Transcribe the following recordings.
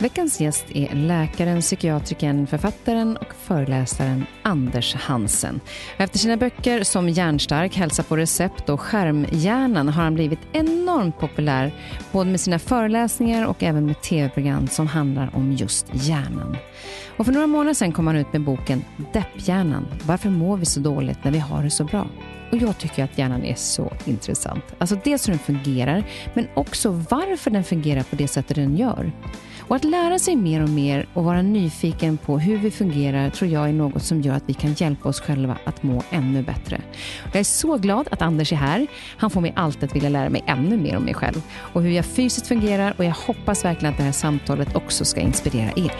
Veckans gäst är läkaren, psykiatrikern, författaren och föreläsaren Anders Hansen. Efter sina böcker som Hjärnstark, Hälsa på recept och Skärmhjärnan har han blivit enormt populär både med sina föreläsningar och även med tv-program som handlar om just hjärnan. Och för några månader sedan kom han ut med boken Depphjärnan. Varför mår vi så dåligt när vi har det så bra? Och jag tycker att hjärnan är så intressant. Alltså dels hur den fungerar, men också varför den fungerar på det sättet den gör. Och att lära sig mer och mer och vara nyfiken på hur vi fungerar tror jag är något som gör att vi kan hjälpa oss själva att må ännu bättre. Jag är så glad att Anders är här. Han får mig alltid att vilja lära mig ännu mer om mig själv och hur jag fysiskt fungerar och jag hoppas verkligen att det här samtalet också ska inspirera er.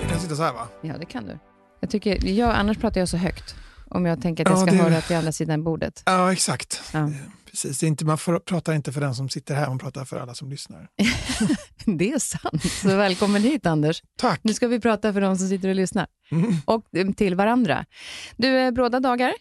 Jag kan sitta så här va? Ja, det kan du. Jag tycker, jag, annars pratar jag så högt. Om jag tänker att jag ska ja, det... höra till andra sidan bordet. Ja, exakt. Ja. Precis. Inte, man får, pratar inte för den som sitter här, man pratar för alla som lyssnar. det är sant. Så välkommen hit, Anders. Tack. Nu ska vi prata för de som sitter och lyssnar. Mm. Och eh, till varandra. Du, eh, bråda dagar?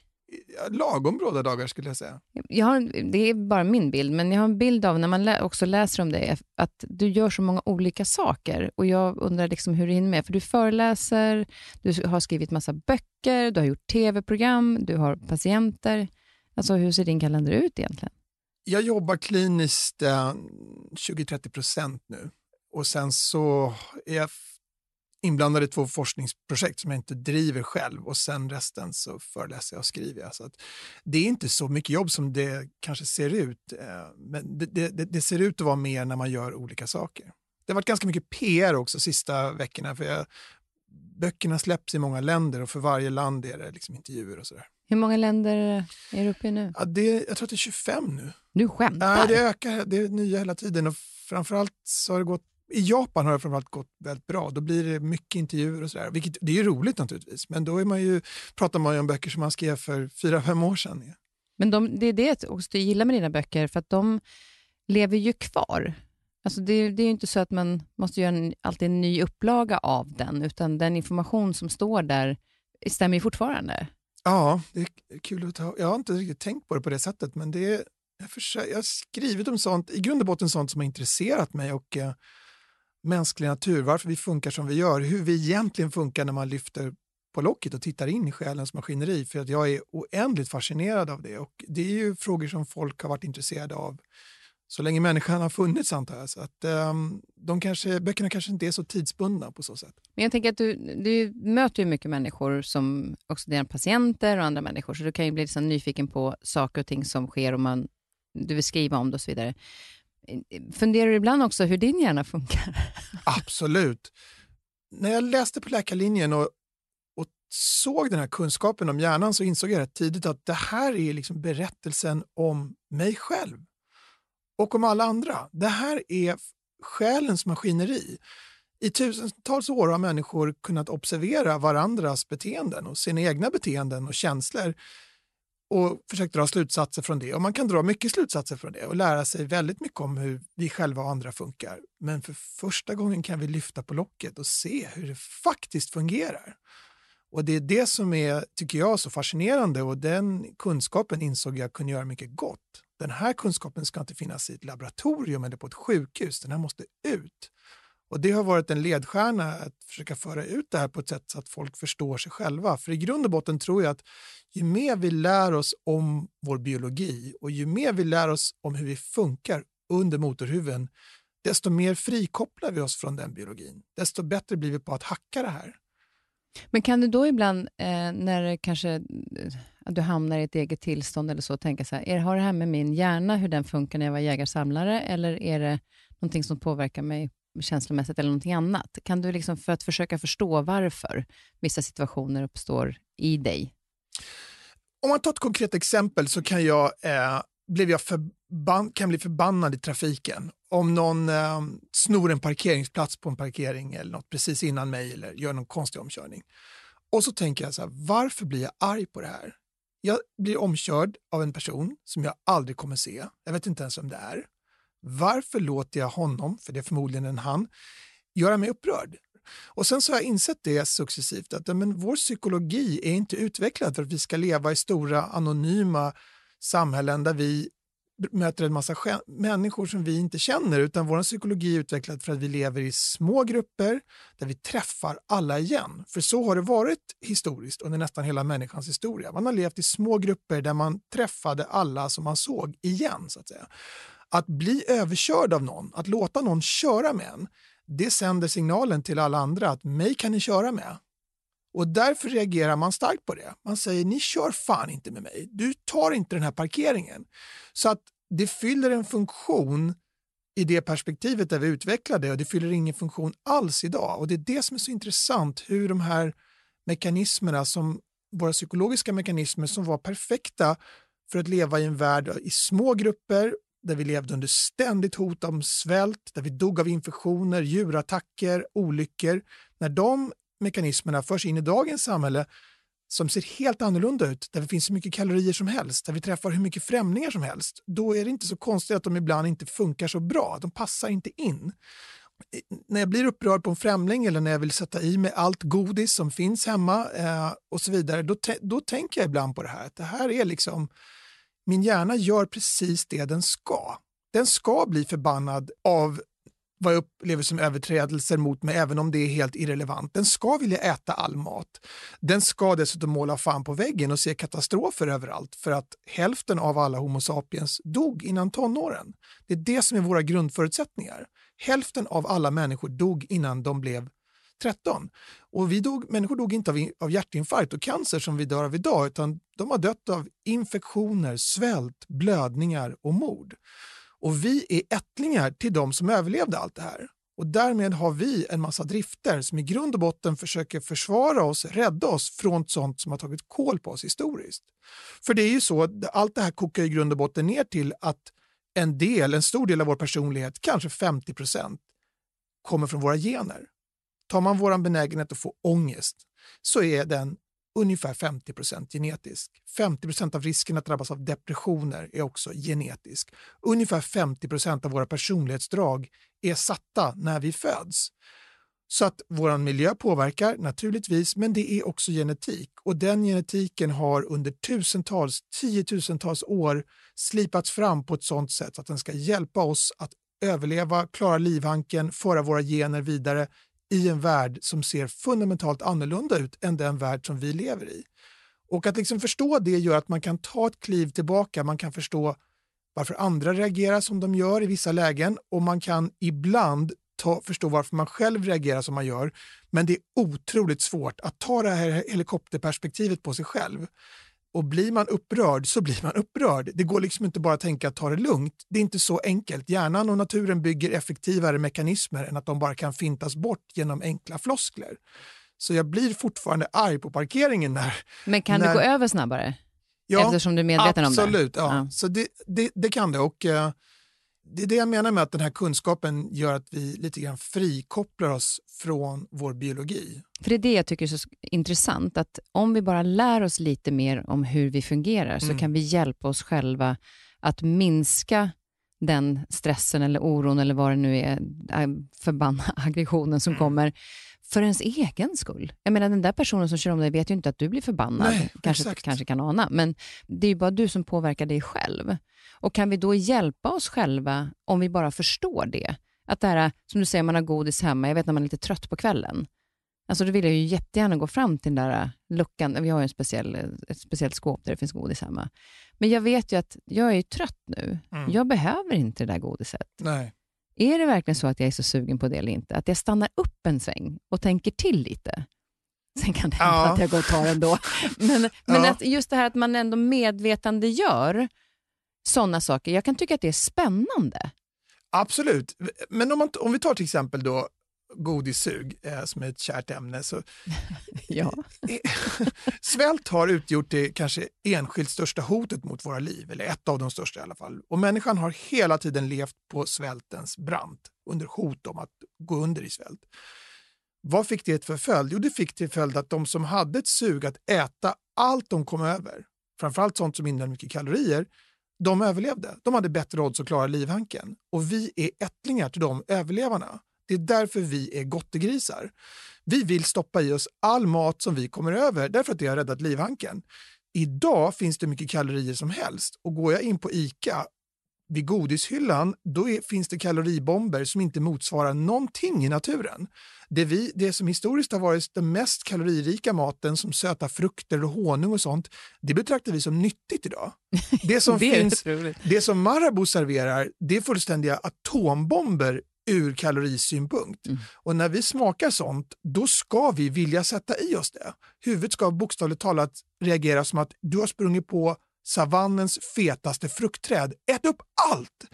Lagom bråda dagar skulle jag säga. Jag har, det är bara min bild, men jag har en bild av när man lä också läser om dig, att du gör så många olika saker. Och Jag undrar liksom hur du hinner med. För du föreläser, du har skrivit massa böcker, du har gjort tv-program, du har patienter. Alltså Hur ser din kalender ut egentligen? Jag jobbar kliniskt eh, 20-30 procent nu. Och sen så är jag inblandad i två forskningsprojekt som jag inte driver själv och sen resten så föreläser jag och skriver jag. Så att det är inte så mycket jobb som det kanske ser ut, eh, men det, det, det, ser ut att vara mer när man gör olika saker. Det har varit ganska mycket PR också sista veckorna för jag, böckerna släpps i många länder och för varje land är det liksom intervjuer och sådär. Hur många länder är du uppe i nu? Ja, det, jag tror att det är 25 nu. Du skämtar? Ja, det ökar, det är nya hela tiden och framförallt så har det gått i Japan har det framförallt gått väldigt bra. Då blir det mycket intervjuer och sådär. Vilket, det är ju roligt naturligtvis, men då är man ju, pratar man ju om böcker som man skrev för fyra, fem år sedan. Men de, det är det också du gillar med dina böcker, för att de lever ju kvar. Alltså det, det är ju inte så att man måste göra en, alltid en ny upplaga av den, utan den information som står där stämmer ju fortfarande. Ja, det är kul att ta. Jag har inte riktigt tänkt på det på det sättet, men det är, jag, försöker, jag har skrivit om sånt, i grund och botten sånt som har intresserat mig och eh, mänsklig natur, varför vi funkar som vi gör, hur vi egentligen funkar när man lyfter på locket och tittar in i själens maskineri. För att jag är oändligt fascinerad av det och det är ju frågor som folk har varit intresserade av så länge människan har funnits antar jag. Så att, um, de kanske, böckerna kanske inte är så tidsbundna på så sätt. Men jag tänker att du, du möter ju mycket människor, som också dina patienter och andra människor, så du kan ju bli liksom nyfiken på saker och ting som sker och man, du vill skriva om det och så vidare. Funderar du ibland också hur din hjärna funkar? Absolut. När jag läste på läkarlinjen och, och såg den här kunskapen om hjärnan så insåg jag rätt tidigt att det här är liksom berättelsen om mig själv och om alla andra. Det här är själens maskineri. I tusentals år har människor kunnat observera varandras beteenden och sina egna beteenden och känslor och försökt dra slutsatser från det. Och Man kan dra mycket slutsatser från det och lära sig väldigt mycket om hur vi själva och andra funkar. Men för första gången kan vi lyfta på locket och se hur det faktiskt fungerar. Och Det är det som är, tycker jag, så fascinerande och den kunskapen insåg jag kunde göra mycket gott. Den här kunskapen ska inte finnas i ett laboratorium eller på ett sjukhus, den här måste ut. Och Det har varit en ledstjärna att försöka föra ut det här på ett sätt så att folk förstår sig själva. För i grund och botten tror jag att ju mer vi lär oss om vår biologi och ju mer vi lär oss om hur vi funkar under motorhuven, desto mer frikopplar vi oss från den biologin. Desto bättre blir vi på att hacka det här. Men kan du då ibland, eh, när kanske, eh, du hamnar i ett eget tillstånd eller så, tänka så här, är, har det här med min hjärna, hur den funkar när jag var jägarsamlare, eller är det någonting som påverkar mig känslomässigt eller någonting annat? Kan du, liksom, för att försöka förstå varför vissa situationer uppstår i dig? Om man tar ett konkret exempel så kan jag, eh, blev jag förban kan bli förbannad i trafiken om någon eh, snor en parkeringsplats på en parkering eller något precis innan mig eller gör någon konstig omkörning. Och så tänker jag så här, varför blir jag arg på det här? Jag blir omkörd av en person som jag aldrig kommer se. Jag vet inte ens vem det är. Varför låter jag honom, för det är förmodligen en han, göra mig upprörd? Och sen så har jag insett det successivt att men vår psykologi är inte utvecklad för att vi ska leva i stora anonyma samhällen där vi möter en massa människor som vi inte känner utan vår psykologi är utvecklad för att vi lever i små grupper där vi träffar alla igen. För så har det varit historiskt under nästan hela människans historia. Man har levt i små grupper där man träffade alla som man såg igen. så att säga. Att bli överkörd av någon, att låta någon köra med en, det sänder signalen till alla andra att mig kan ni köra med. Och därför reagerar man starkt på det. Man säger ni kör fan inte med mig. Du tar inte den här parkeringen. Så att det fyller en funktion i det perspektivet där vi utvecklar det och det fyller ingen funktion alls idag. Och det är det som är så intressant hur de här mekanismerna som våra psykologiska mekanismer som var perfekta för att leva i en värld i små grupper där vi levde under ständigt hot om svält, där vi dog av infektioner, djurattacker, olyckor. När de mekanismerna förs in i dagens samhälle som ser helt annorlunda ut, där det finns hur mycket kalorier som helst, där vi träffar hur mycket främlingar som helst, då är det inte så konstigt att de ibland inte funkar så bra. De passar inte in. Eh, när jag blir upprörd på en främling eller när jag vill sätta i mig allt godis som finns hemma eh, och så vidare, då, då tänker jag ibland på det här. Att det här är liksom, min hjärna gör precis det den ska. Den ska bli förbannad av vad jag upplever som överträdelser mot mig, även om det är helt irrelevant. Den ska vilja äta all mat. Den ska dessutom måla fan på väggen och se katastrofer överallt för att hälften av alla Homo sapiens dog innan tonåren. Det är det som är våra grundförutsättningar. Hälften av alla människor dog innan de blev 13. Och vi dog, människor dog inte av, av hjärtinfarkt och cancer som vi dör av idag, utan de har dött av infektioner, svält, blödningar och mord. Och vi är ättlingar till de som överlevde allt det här. Och därmed har vi en massa drifter som i grund och botten försöker försvara oss, rädda oss från sånt som har tagit koll på oss historiskt. För det är ju så, att allt det här kokar i grund och botten ner till att en del, en stor del av vår personlighet, kanske 50 procent, kommer från våra gener. Tar man vår benägenhet att få ångest så är den ungefär 50% genetisk. 50% av risken att drabbas av depressioner är också genetisk. Ungefär 50% av våra personlighetsdrag är satta när vi föds. Så att vår miljö påverkar naturligtvis, men det är också genetik. Och den genetiken har under tusentals, tiotusentals år slipats fram på ett sådant sätt att den ska hjälpa oss att överleva, klara livhanken, föra våra gener vidare i en värld som ser fundamentalt annorlunda ut än den värld som vi lever i. Och att liksom förstå det gör att man kan ta ett kliv tillbaka, man kan förstå varför andra reagerar som de gör i vissa lägen och man kan ibland ta, förstå varför man själv reagerar som man gör. Men det är otroligt svårt att ta det här helikopterperspektivet på sig själv. Och blir man upprörd så blir man upprörd. Det går liksom inte bara att tänka att ta det lugnt. Det är inte så enkelt. Hjärnan och naturen bygger effektivare mekanismer än att de bara kan fintas bort genom enkla floskler. Så jag blir fortfarande arg på parkeringen när... Men kan när, du gå över snabbare? Ja, Eftersom du är medveten absolut, om det? Absolut, ja. ja. Så det, det, det, kan det. Och, uh, det är det jag menar med att den här kunskapen gör att vi lite grann frikopplar oss från vår biologi. För det är det jag tycker är så intressant, att om vi bara lär oss lite mer om hur vi fungerar mm. så kan vi hjälpa oss själva att minska den stressen eller oron eller vad det nu är, äh, förbanna aggressionen som mm. kommer för ens egen skull. Jag menar den där personen som kör om dig vet ju inte att du blir förbannad, Nej, kanske, kanske kan ana, men det är ju bara du som påverkar dig själv. Och kan vi då hjälpa oss själva om vi bara förstår det? Att det här, som du säger, man har godis hemma, jag vet när man är lite trött på kvällen. Alltså då vill jag ju jättegärna gå fram till den där luckan, vi har ju en speciell, ett speciellt skåp där det finns godis hemma. Men jag vet ju att jag är trött nu, mm. jag behöver inte det där godiset. Nej. Är det verkligen så att jag är så sugen på det eller inte? Att jag stannar upp en sväng och tänker till lite? Sen kan det hända ja. att jag går och tar ändå. Men, men ja. att just det här att man ändå medvetandegör sådana saker. Jag kan tycka att det är spännande. Absolut. Men om, man, om vi tar till exempel då godissug eh, som är ett kärt ämne. Så, ja. svält har utgjort det kanske enskilt största hotet mot våra liv, eller ett av de största i alla fall. Och människan har hela tiden levt på svältens brant under hot om att gå under i svält. Vad fick det för följd? Jo, det fick till följd att de som hade ett sug att äta allt de kom över, framförallt sånt som innehöll mycket kalorier, de överlevde. De hade bättre odds att klara livhanken. Och vi är ättlingar till de överlevarna. Det är därför vi är gottegrisar. Vi vill stoppa i oss all mat som vi kommer över därför att det har räddat livhanken. Idag finns det mycket kalorier som helst och går jag in på ICA vid godishyllan, då är, finns det kaloribomber som inte motsvarar någonting i naturen. Det, vi, det som historiskt har varit den mest kaloririka maten, som söta frukter och honung och sånt, det betraktar vi som nyttigt idag. Det som, det finns, det som Marabou serverar, det är fullständiga atombomber ur kalorisynpunkt. Mm. Och när vi smakar sånt, då ska vi vilja sätta i oss det. Huvudet ska bokstavligt talat reagera som att du har sprungit på savannens fetaste fruktträd. Ät upp allt!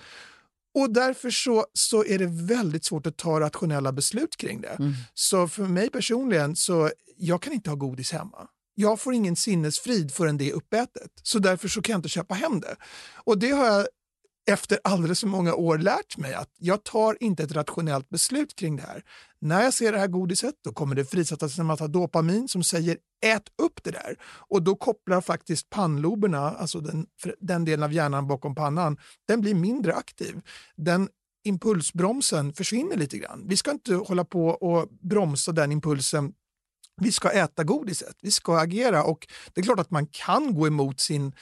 Och därför så, så är det väldigt svårt att ta rationella beslut kring det. Mm. Så för mig personligen, så jag kan inte ha godis hemma. Jag får ingen sinnesfrid förrän det är uppätet. Så därför så kan jag inte köpa hem det. Och det har jag efter alldeles för många år lärt mig att jag tar inte ett rationellt beslut kring det här. När jag ser det här godiset då kommer det frisättas en massa dopamin som säger ät upp det där. Och då kopplar faktiskt pannloberna, alltså den, den delen av hjärnan bakom pannan, den blir mindre aktiv. Den impulsbromsen försvinner lite grann. Vi ska inte hålla på och bromsa den impulsen vi ska äta godiset, vi ska agera och det är klart att man kan gå emot sin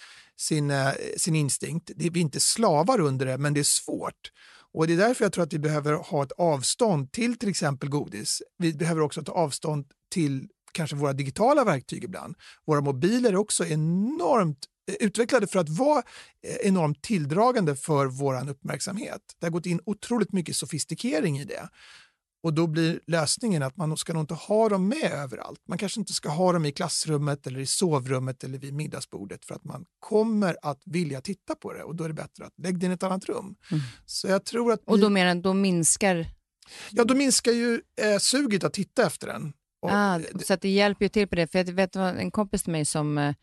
sin, eh, sin instinkt. Det, vi är inte slavar under det, men det är svårt. Och Det är därför jag tror att vi behöver ha ett avstånd till till exempel godis. Vi behöver också ta avstånd till kanske våra digitala verktyg ibland. Våra mobiler är också enormt eh, utvecklade för att vara eh, enormt tilldragande för vår uppmärksamhet. Det har gått in otroligt mycket sofistikering i det. Och då blir lösningen att man ska nog inte ha dem med överallt. Man kanske inte ska ha dem i klassrummet eller i sovrummet eller vid middagsbordet för att man kommer att vilja titta på det och då är det bättre att lägga det i ett annat rum. Mm. Så jag tror att och då, menar, då minskar? Ja, då minskar ju eh, suget att titta efter den. Och, ah, så att det hjälper ju till på det. För jag vet en kompis till mig som eh,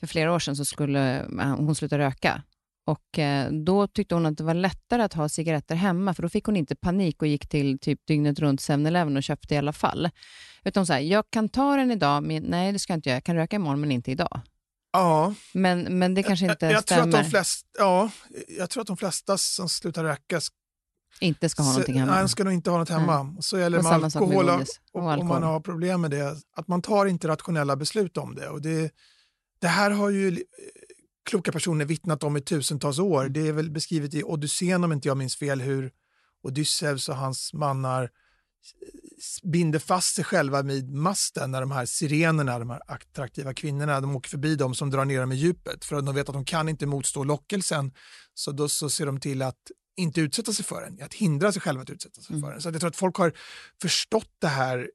för flera år sedan så skulle eh, hon sluta röka och eh, Då tyckte hon att det var lättare att ha cigaretter hemma, för då fick hon inte panik och gick till typ dygnet runt 7-Eleven och köpte i alla fall. Utan så här, jag kan ta den idag, men nej det ska jag inte göra. Jag kan röka imorgon, men inte idag. Ja. Men, men det kanske inte jag, jag stämmer. Tror att de flesta, ja, jag tror att de flesta som slutar röka inte ska ha så, någonting hemma. Nej, ska nog inte ha något hemma. Nej. Så gäller det med alkohol, med och, och, och man har problem med det. Att man tar inte rationella beslut om det. Och det, det här har ju kloka personer vittnat om i tusentals år. Mm. Det är väl beskrivet i Odysseen om inte jag minns fel hur Odysseus och hans mannar binder fast sig själva vid masten när de här sirenerna, de här attraktiva kvinnorna, de åker förbi dem som drar ner dem i djupet för att de vet att de kan inte motstå lockelsen. Så då så ser de till att inte utsätta sig för den, att hindra sig själva att utsätta sig mm. för den. Så jag tror att folk har förstått det här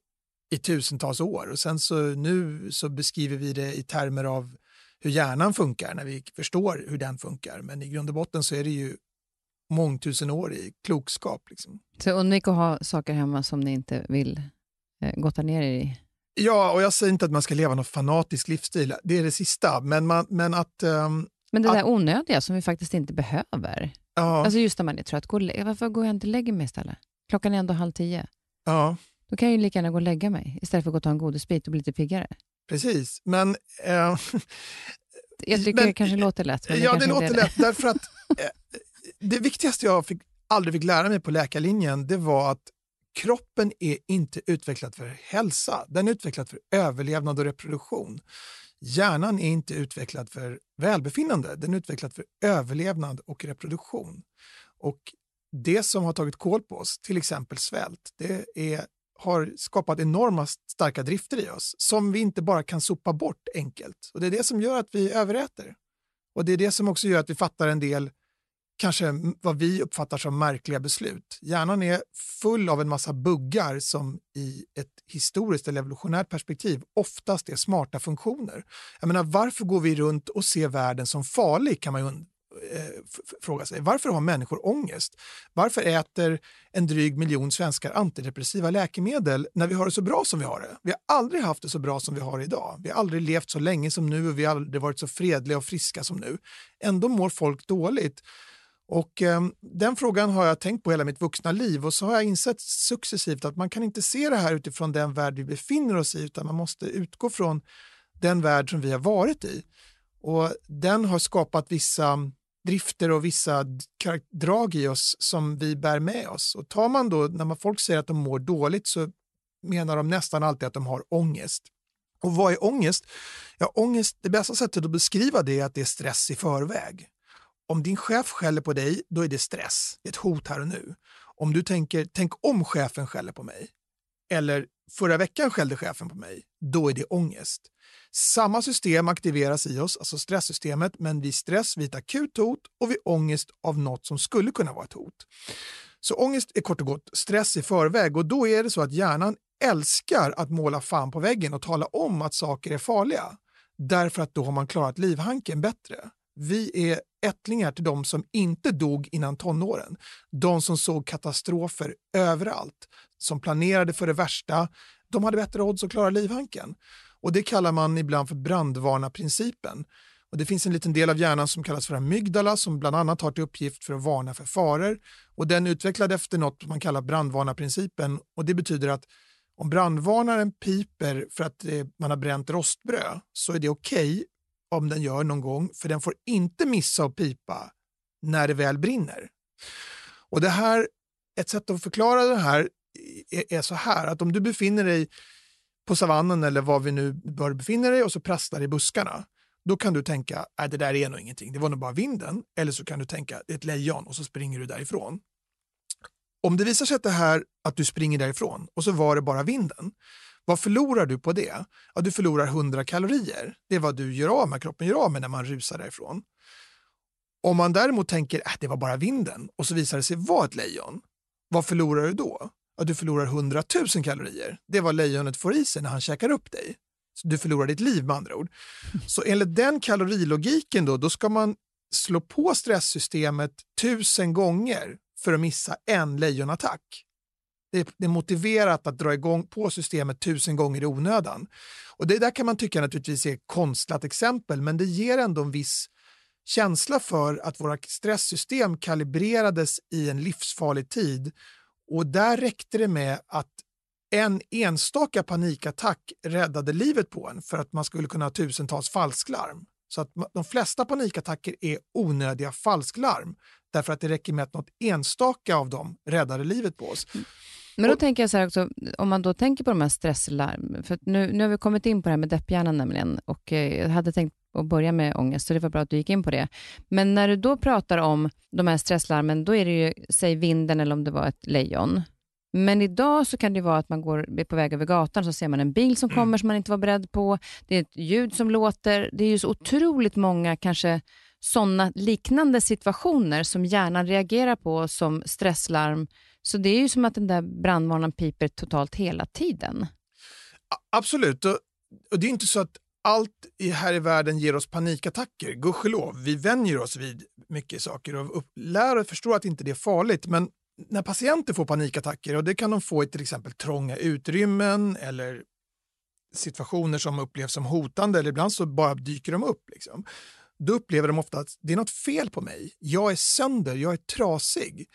i tusentals år och sen så nu så beskriver vi det i termer av hur hjärnan funkar när vi förstår hur den funkar. Men i grund och botten så är det ju mångtusen år i klokskap. Liksom. Så undvik att ha saker hemma som ni inte vill eh, gotta ner er i? Ja, och jag säger inte att man ska leva någon fanatisk livsstil, det är det sista. Men, man, men att... Um, men det att, där onödiga som vi faktiskt inte behöver. Ja. Alltså just när man är trött, gå, varför går jag inte och lägger mig istället? Klockan är ändå halv tio. Ja. Då kan jag ju lika gärna gå och lägga mig istället för att gå och ta en godisbit och bli lite piggare. Precis, men... Eh, jag tycker men, det kanske låter lätt. Men det ja, det låter lätt därför att eh, det viktigaste jag fick, aldrig fick lära mig på läkarlinjen det var att kroppen är inte utvecklad för hälsa, den är utvecklad för överlevnad och reproduktion. Hjärnan är inte utvecklad för välbefinnande, den är utvecklad för överlevnad och reproduktion. Och det som har tagit koll på oss, till exempel svält, det är, har skapat enorma starka drifter i oss som vi inte bara kan sopa bort enkelt. Och Det är det som gör att vi överäter. Och det är det som också gör att vi fattar en del kanske vad vi uppfattar som märkliga beslut. Hjärnan är full av en massa buggar som i ett historiskt eller evolutionärt perspektiv oftast är smarta funktioner. Jag menar, varför går vi runt och ser världen som farlig kan man ju Eh, fråga sig. Varför har människor ångest? Varför äter en dryg miljon svenskar antidepressiva läkemedel när vi har det så bra som vi har det? Vi har aldrig haft det så bra som vi har idag. Vi har aldrig levt så länge som nu och vi har aldrig varit så fredliga och friska som nu. Ändå mår folk dåligt. Och eh, Den frågan har jag tänkt på hela mitt vuxna liv och så har jag insett successivt att man kan inte se det här utifrån den värld vi befinner oss i utan man måste utgå från den värld som vi har varit i. Och Den har skapat vissa drifter och vissa drag i oss som vi bär med oss. Och tar man då, när man folk säger att de mår dåligt så menar de nästan alltid att de har ångest. Och vad är ångest? Ja, ångest, det bästa sättet att beskriva det är att det är stress i förväg. Om din chef skäller på dig, då är det stress. Ett hot här och nu. Om du tänker, tänk om chefen skäller på mig. Eller förra veckan skällde chefen på mig. Då är det ångest. Samma system aktiveras i oss, alltså stresssystemet, men vid stress vid ett akut hot och vid ångest av något som skulle kunna vara ett hot. Så ångest är kort och gott stress i förväg och då är det så att hjärnan älskar att måla fan på väggen och tala om att saker är farliga. Därför att då har man klarat livhanken bättre. Vi är ättlingar till de som inte dog innan tonåren. De som såg katastrofer överallt, som planerade för det värsta. De hade bättre odds att klara livhanken. Och Det kallar man ibland för brandvarnarprincipen. Och det finns en liten del av hjärnan som kallas för amygdala som bland annat har till uppgift för att varna för faror. Och Den är utvecklad efter något man kallar brandvarnarprincipen. Och Det betyder att om brandvarnaren piper för att eh, man har bränt rostbröd så är det okej okay om den gör någon gång, för den får inte missa att pipa när det väl brinner. Och det här, ett sätt att förklara det här är, är så här att om du befinner dig på savannen eller var vi nu bör befinna dig och så prasslar i buskarna, då kan du tänka att det där är nog ingenting, det var nog bara vinden. Eller så kan du tänka det är ett lejon och så springer du därifrån. Om det visar sig att det här att du springer därifrån och så var det bara vinden, vad förlorar du på det? Ja, du förlorar 100 kalorier. Det är vad du gör av med, kroppen gör av med när man rusar därifrån. Om man däremot tänker att äh, det var bara vinden och så visar det sig vara ett lejon, vad förlorar du då? Ja, du förlorar 100 000 kalorier. Det är vad lejonet får i sig när han käkar upp dig. Så du förlorar ditt liv med andra ord. Så enligt den kalorilogiken då, då ska man slå på stresssystemet tusen gånger för att missa en lejonattack det, är motiverat att dra igång på systemet tusen gånger i onödan. Och Det där kan man tycka naturligtvis är ett konstlat exempel, men det ger ändå en viss känsla för att våra stresssystem kalibrerades i en livsfarlig tid och där räckte det med att en enstaka panikattack räddade livet på en för att man skulle kunna ha tusentals falsklarm. Så att de flesta panikattacker är onödiga falsklarm därför att det räcker med att något enstaka av dem räddade livet på oss. Men då och, tänker jag så här också, om man då tänker på de här stresslarm, för nu, nu har vi kommit in på det här med depphjärnan nämligen och eh, jag hade tänkt att börja med ångest, så det var bra att du gick in på det. Men när du då pratar om de här stresslarmen, då är det ju, säg vinden eller om det var ett lejon. Men idag så kan det vara att man går är på väg över gatan så ser man en bil som kommer som man inte var beredd på. Det är ett ljud som låter. Det är ju så otroligt många kanske sådana liknande situationer som hjärnan reagerar på som stresslarm så det är ju som att den där brandvarnaren piper totalt hela tiden. Absolut. Och, och det är inte så att allt här i världen ger oss panikattacker, gudskelov. Vi vänjer oss vid mycket saker och lär och förstår att inte det är farligt. Men när patienter får panikattacker, och det kan de få i till exempel trånga utrymmen eller situationer som upplevs som hotande eller ibland så bara dyker de upp. Liksom. Då upplever de ofta att det är något fel på mig. Jag är sönder, jag är trasig.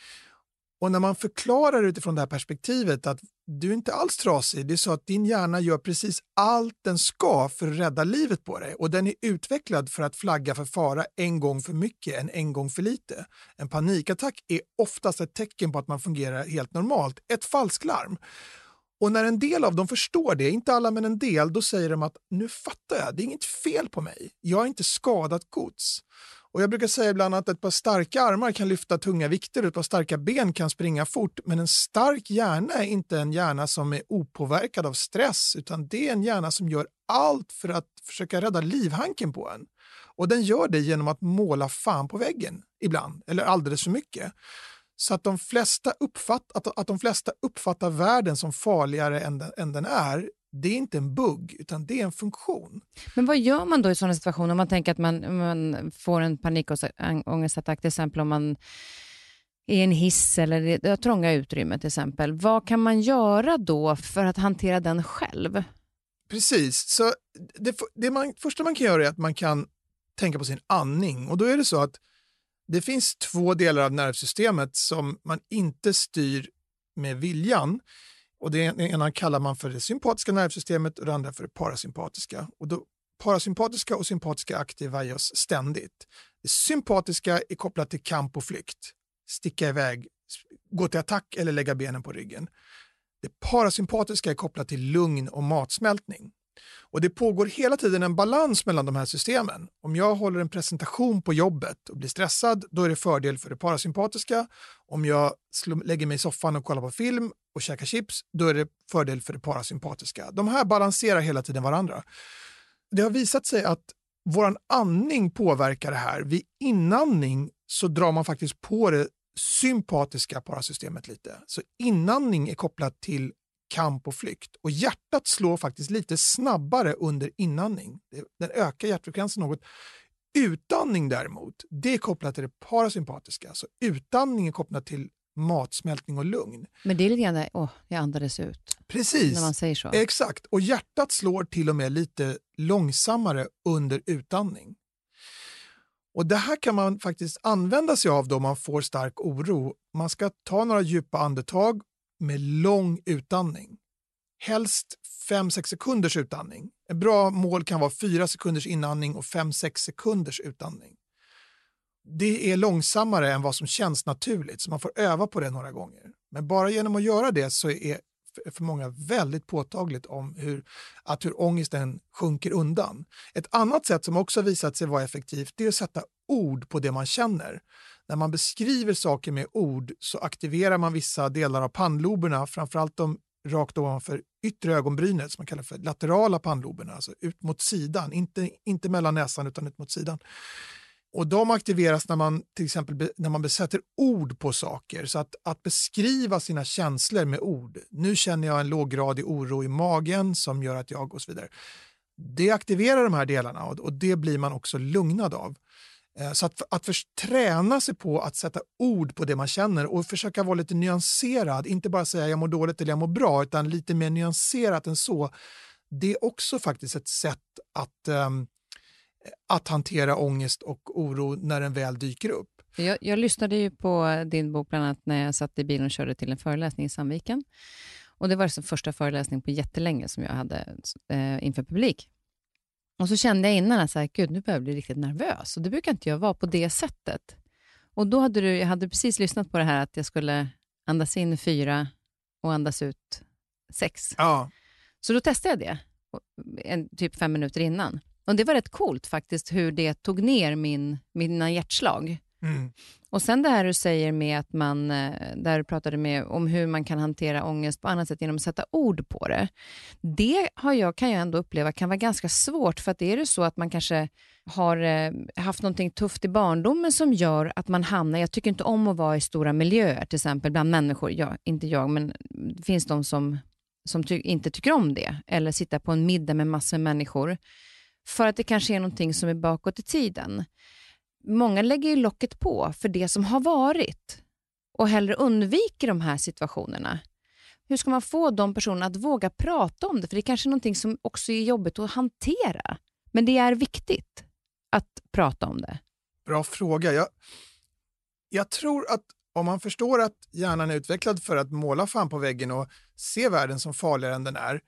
Och när man förklarar utifrån det här perspektivet att du är inte alls trasig, det är så att din hjärna gör precis allt den ska för att rädda livet på dig och den är utvecklad för att flagga för fara en gång för mycket än en gång för lite. En panikattack är oftast ett tecken på att man fungerar helt normalt, ett falsklarm. Och när en del av dem förstår det, inte alla men en del, då säger de att nu fattar jag, det är inget fel på mig. Jag har inte skadat gods. Och jag brukar säga ibland att ett par starka armar kan lyfta tunga vikter och ett par starka ben kan springa fort. Men en stark hjärna är inte en hjärna som är opåverkad av stress utan det är en hjärna som gör allt för att försöka rädda livhanken på en. Och den gör det genom att måla fan på väggen ibland, eller alldeles för mycket. Så att de flesta, uppfatt, att, att de flesta uppfattar världen som farligare än den, än den är, det är inte en bugg, utan det är en funktion. Men vad gör man då i sådana situationer? Om man tänker att man, man får en panikångestattack, till exempel om man är i en hiss eller det trånga utrymmet till exempel. Vad kan man göra då för att hantera den själv? Precis, så det, det man, första man kan göra är att man kan tänka på sin andning och då är det så att det finns två delar av nervsystemet som man inte styr med viljan. Och det ena kallar man för det sympatiska nervsystemet och det andra för det parasympatiska. Och då, parasympatiska och sympatiska aktiva i oss ständigt. Det sympatiska är kopplat till kamp och flykt, sticka iväg, gå till attack eller lägga benen på ryggen. Det parasympatiska är kopplat till lugn och matsmältning. Och Det pågår hela tiden en balans mellan de här systemen. Om jag håller en presentation på jobbet och blir stressad, då är det fördel för det parasympatiska. Om jag lägger mig i soffan och kollar på film och käkar chips, då är det fördel för det parasympatiska. De här balanserar hela tiden varandra. Det har visat sig att vår andning påverkar det här. Vid inandning så drar man faktiskt på det sympatiska parasystemet lite. Så inandning är kopplat till kamp och flykt. Och hjärtat slår faktiskt lite snabbare under inandning. Den ökar hjärtfrekvensen något. Utandning däremot, det är kopplat till det parasympatiska. Så utandning är kopplat till matsmältning och lugn. Men det är lite grann, åh, jag andades ut. Precis. När man säger så. Exakt. Och hjärtat slår till och med lite långsammare under utandning. Och Det här kan man faktiskt använda sig av då man får stark oro. Man ska ta några djupa andetag med lång utandning. Helst 5-6 sekunders utandning. Ett bra mål kan vara 4 sekunders inandning och 5-6 sekunders utandning. Det är långsammare än vad som känns naturligt, så man får öva på det några gånger. Men bara genom att göra det så är för många väldigt påtagligt om hur, att hur ångesten sjunker undan. Ett annat sätt som också visat sig vara effektivt är att sätta ord på det man känner. När man beskriver saker med ord så aktiverar man vissa delar av pannloberna, framförallt de rakt ovanför yttre ögonbrynet som man kallar för laterala pannloberna, alltså ut mot sidan, inte, inte mellan näsan utan ut mot sidan. Och de aktiveras när man till exempel när man besätter ord på saker. Så att, att beskriva sina känslor med ord. Nu känner jag en låggradig oro i magen som gör att jag och så vidare. Det aktiverar de här delarna och, och det blir man också lugnad av. Eh, så att, att först träna sig på att sätta ord på det man känner och försöka vara lite nyanserad, inte bara säga jag mår dåligt eller jag mår bra, utan lite mer nyanserat än så. Det är också faktiskt ett sätt att, um, att hantera ångest och oro när den väl dyker upp. Jag, jag lyssnade ju på din bok bland annat när jag satt i bilen och körde till en föreläsning i Sandviken. Och Det var den första föreläsningen på jättelänge som jag hade eh, inför publik. Och så kände jag innan att Gud, nu börjar jag bli riktigt nervös. Och det brukar inte jag vara på det sättet. Och då hade du, jag hade precis lyssnat på det här att jag skulle andas in fyra och andas ut sex. Ja. Så då testade jag det, en, typ fem minuter innan. Och Det var rätt coolt faktiskt hur det tog ner min, mina hjärtslag. Mm. Och sen det här du säger med att man, eh, där du pratade med om hur man kan hantera ångest på annat sätt genom att sätta ord på det. Det har jag, kan jag ändå uppleva kan vara ganska svårt, för att är det så att man kanske har eh, haft någonting tufft i barndomen som gör att man hamnar, jag tycker inte om att vara i stora miljöer, till exempel bland människor, ja, inte jag, men det finns de som, som ty inte tycker om det, eller sitta på en middag med massor med människor, för att det kanske är någonting som är bakåt i tiden många lägger ju locket på för det som har varit och hellre undviker de här situationerna. hur ska man få de personerna att våga prata om det? För det är kanske är någonting som också är jobbigt att hantera. Men det är viktigt att prata om det. Bra fråga. Jag, jag tror att om man förstår att hjärnan är utvecklad för att måla fan på väggen och se världen som farligare än den är,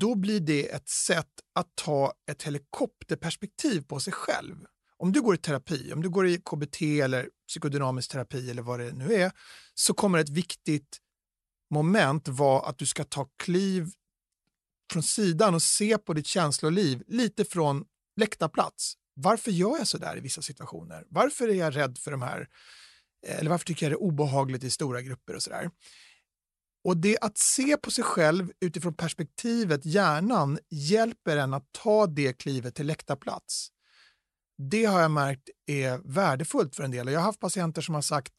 då blir det ett sätt att ta ett helikopterperspektiv på sig själv. Om du går i terapi, om du går i KBT eller psykodynamisk terapi eller vad det nu är, så kommer ett viktigt moment vara att du ska ta kliv från sidan och se på ditt känsloliv lite från läktarplats. Varför gör jag så där i vissa situationer? Varför är jag rädd för de här? Eh, eller varför tycker jag det är obehagligt i stora grupper och sådär? Och det att se på sig själv utifrån perspektivet hjärnan hjälper en att ta det klivet till läktarplats. Det har jag märkt är värdefullt för en del. Jag har haft patienter som har sagt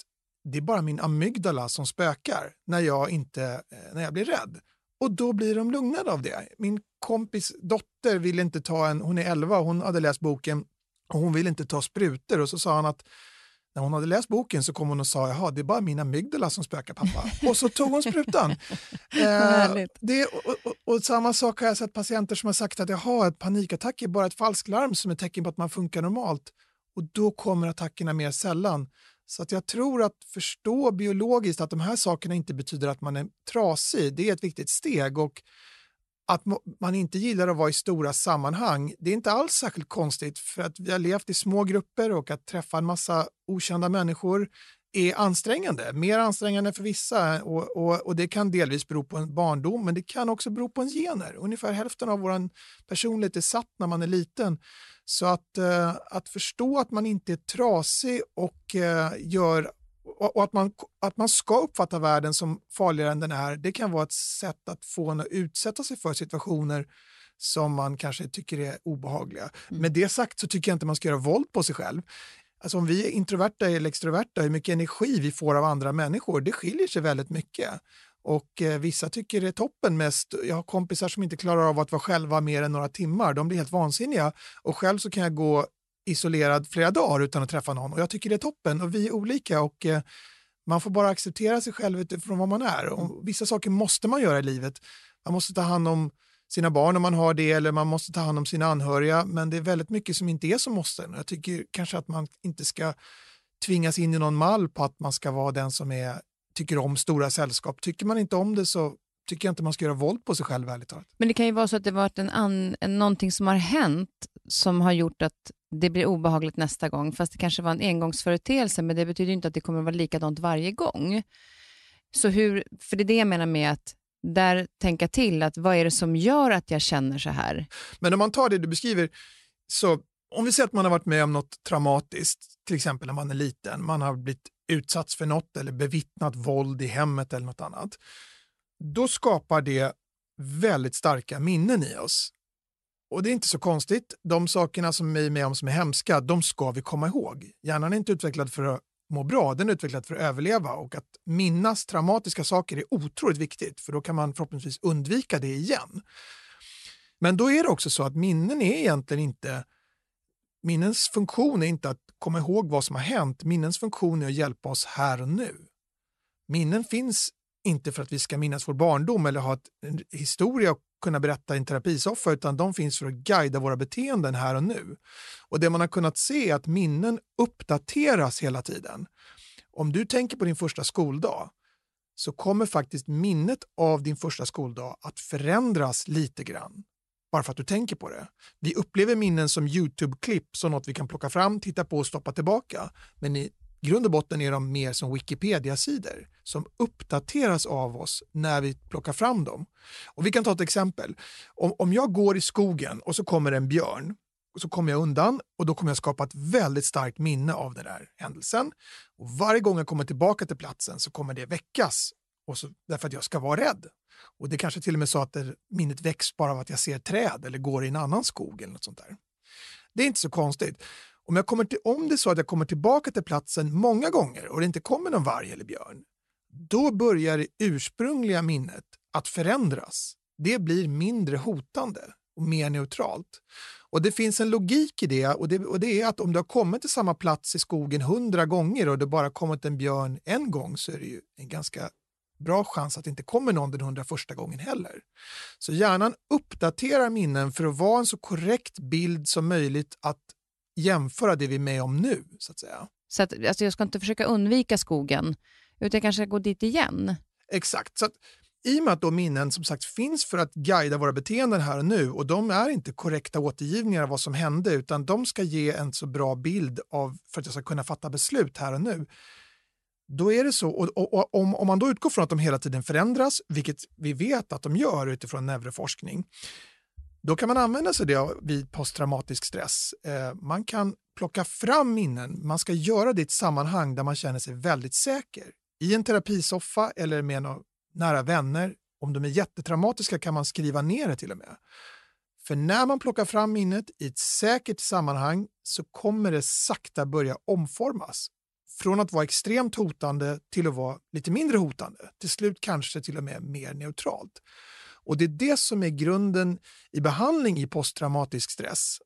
det är bara min amygdala som spökar när jag, inte, eh, när jag blir rädd. Och då blir de lugnade av det. Min kompis dotter ville inte ta en, hon är 11, hon hade läst boken och hon ville inte ta sprutor och så sa han att när hon hade läst boken så kom hon och sa jaha det är bara mina amygdala som spökar pappa. och så tog hon sprutan. eh, det, och, och, och, samma sak har jag sett patienter som har sagt att jaha, ett panikattack är bara ett falsklarm som är tecken på att man funkar normalt. Och då kommer attackerna mer sällan. Så att jag tror att förstå biologiskt att de här sakerna inte betyder att man är trasig, det är ett viktigt steg. Och att man inte gillar att vara i stora sammanhang, det är inte alls särskilt konstigt för att vi har levt i små grupper och att träffa en massa okända människor är ansträngande, mer ansträngande för vissa och, och, och, det kan delvis bero på en barndom men det kan också bero på en gener. Ungefär hälften av vår personlighet är satt när man är liten. Så att, eh, att förstå att man inte är trasig och, eh, gör, och, att, man, att man ska uppfatta världen som farligare än den är, det kan vara ett sätt att få en att utsätta sig för situationer som man kanske tycker är obehagliga. Mm. Med det sagt så tycker jag inte man ska göra våld på sig själv. Alltså om vi är introverta eller extroverta, hur mycket energi vi får av andra människor, det skiljer sig väldigt mycket. Och eh, vissa tycker det är toppen mest. Jag har kompisar som inte klarar av att vara själva mer än några timmar. De blir helt vansinniga. Och själv så kan jag gå isolerad flera dagar utan att träffa någon. Och jag tycker det är toppen och vi är olika. och eh, Man får bara acceptera sig själv utifrån vad man är. Och vissa saker måste man göra i livet. Man måste ta hand om sina barn om man har det eller man måste ta hand om sina anhöriga. Men det är väldigt mycket som inte är som måste. Jag tycker kanske att man inte ska tvingas in i någon mall på att man ska vara den som är, tycker om stora sällskap. Tycker man inte om det så tycker jag inte man ska göra våld på sig själv ärligt talat. Men det kan ju vara så att det varit en an, en, någonting som har hänt som har gjort att det blir obehagligt nästa gång, fast det kanske var en engångsföreteelse, men det betyder inte att det kommer att vara likadant varje gång. Så hur, för det är det jag menar med att där tänka till att vad är det som gör att jag känner så här? Men om man tar det du beskriver, så om vi säger att man har varit med om något traumatiskt, till exempel när man är liten, man har blivit utsatts för något eller bevittnat våld i hemmet eller något annat, då skapar det väldigt starka minnen i oss. Och det är inte så konstigt. De sakerna som vi är med om som är hemska, de ska vi komma ihåg. Hjärnan är inte utvecklad för att må bra, den är utvecklad för att överleva och att minnas traumatiska saker är otroligt viktigt för då kan man förhoppningsvis undvika det igen. Men då är det också så att minnen är egentligen inte Minnens funktion är inte att komma ihåg vad som har hänt, minnens funktion är att hjälpa oss här och nu. Minnen finns inte för att vi ska minnas vår barndom eller ha en historia att kunna berätta i en terapisoffa, utan de finns för att guida våra beteenden här och nu. Och det man har kunnat se är att minnen uppdateras hela tiden. Om du tänker på din första skoldag så kommer faktiskt minnet av din första skoldag att förändras lite grann. Bara för att du tänker på det. Vi upplever minnen som Youtube-klipp, som något vi kan plocka fram, titta på och stoppa tillbaka. Men i grund och botten är de mer som Wikipedia-sidor som uppdateras av oss när vi plockar fram dem. Och Vi kan ta ett exempel. Om, om jag går i skogen och så kommer en björn så kommer jag undan och då kommer jag skapa ett väldigt starkt minne av den där händelsen. Och Varje gång jag kommer tillbaka till platsen så kommer det väckas och så, därför att jag ska vara rädd. Och Det kanske till och med så att det, minnet väcks bara av att jag ser träd eller går i en annan skog eller något sånt där. Det är inte så konstigt. Om, jag kommer till, om det är så att jag kommer tillbaka till platsen många gånger och det inte kommer någon varg eller björn, då börjar det ursprungliga minnet att förändras. Det blir mindre hotande och mer neutralt. Och Det finns en logik i det och, det och det är att om du har kommit till samma plats i skogen hundra gånger och det bara kommit en björn en gång så är det ju en ganska bra chans att det inte kommer någon den hundra första gången heller. Så hjärnan uppdaterar minnen för att vara en så korrekt bild som möjligt att jämföra det vi är med om nu. Så att säga. Så att, alltså jag ska inte försöka undvika skogen, utan jag kanske ska gå dit igen? Exakt. Så att, i och med att då minnen som sagt finns för att guida våra beteenden här och nu och de är inte korrekta återgivningar av vad som hände utan de ska ge en så bra bild av för att jag ska kunna fatta beslut här och nu. Då är det så, och, och, och om, om man då utgår från att de hela tiden förändras, vilket vi vet att de gör utifrån neuroforskning, då kan man använda sig av det vid posttraumatisk stress. Eh, man kan plocka fram minnen, man ska göra det i ett sammanhang där man känner sig väldigt säker. I en terapisoffa eller med några nära vänner. Om de är jättetraumatiska kan man skriva ner det till och med. För när man plockar fram minnet i ett säkert sammanhang så kommer det sakta börja omformas. Från att vara extremt hotande till att vara lite mindre hotande. Till slut kanske till och med mer neutralt. Och det är det som är grunden i behandling i posttraumatisk stress.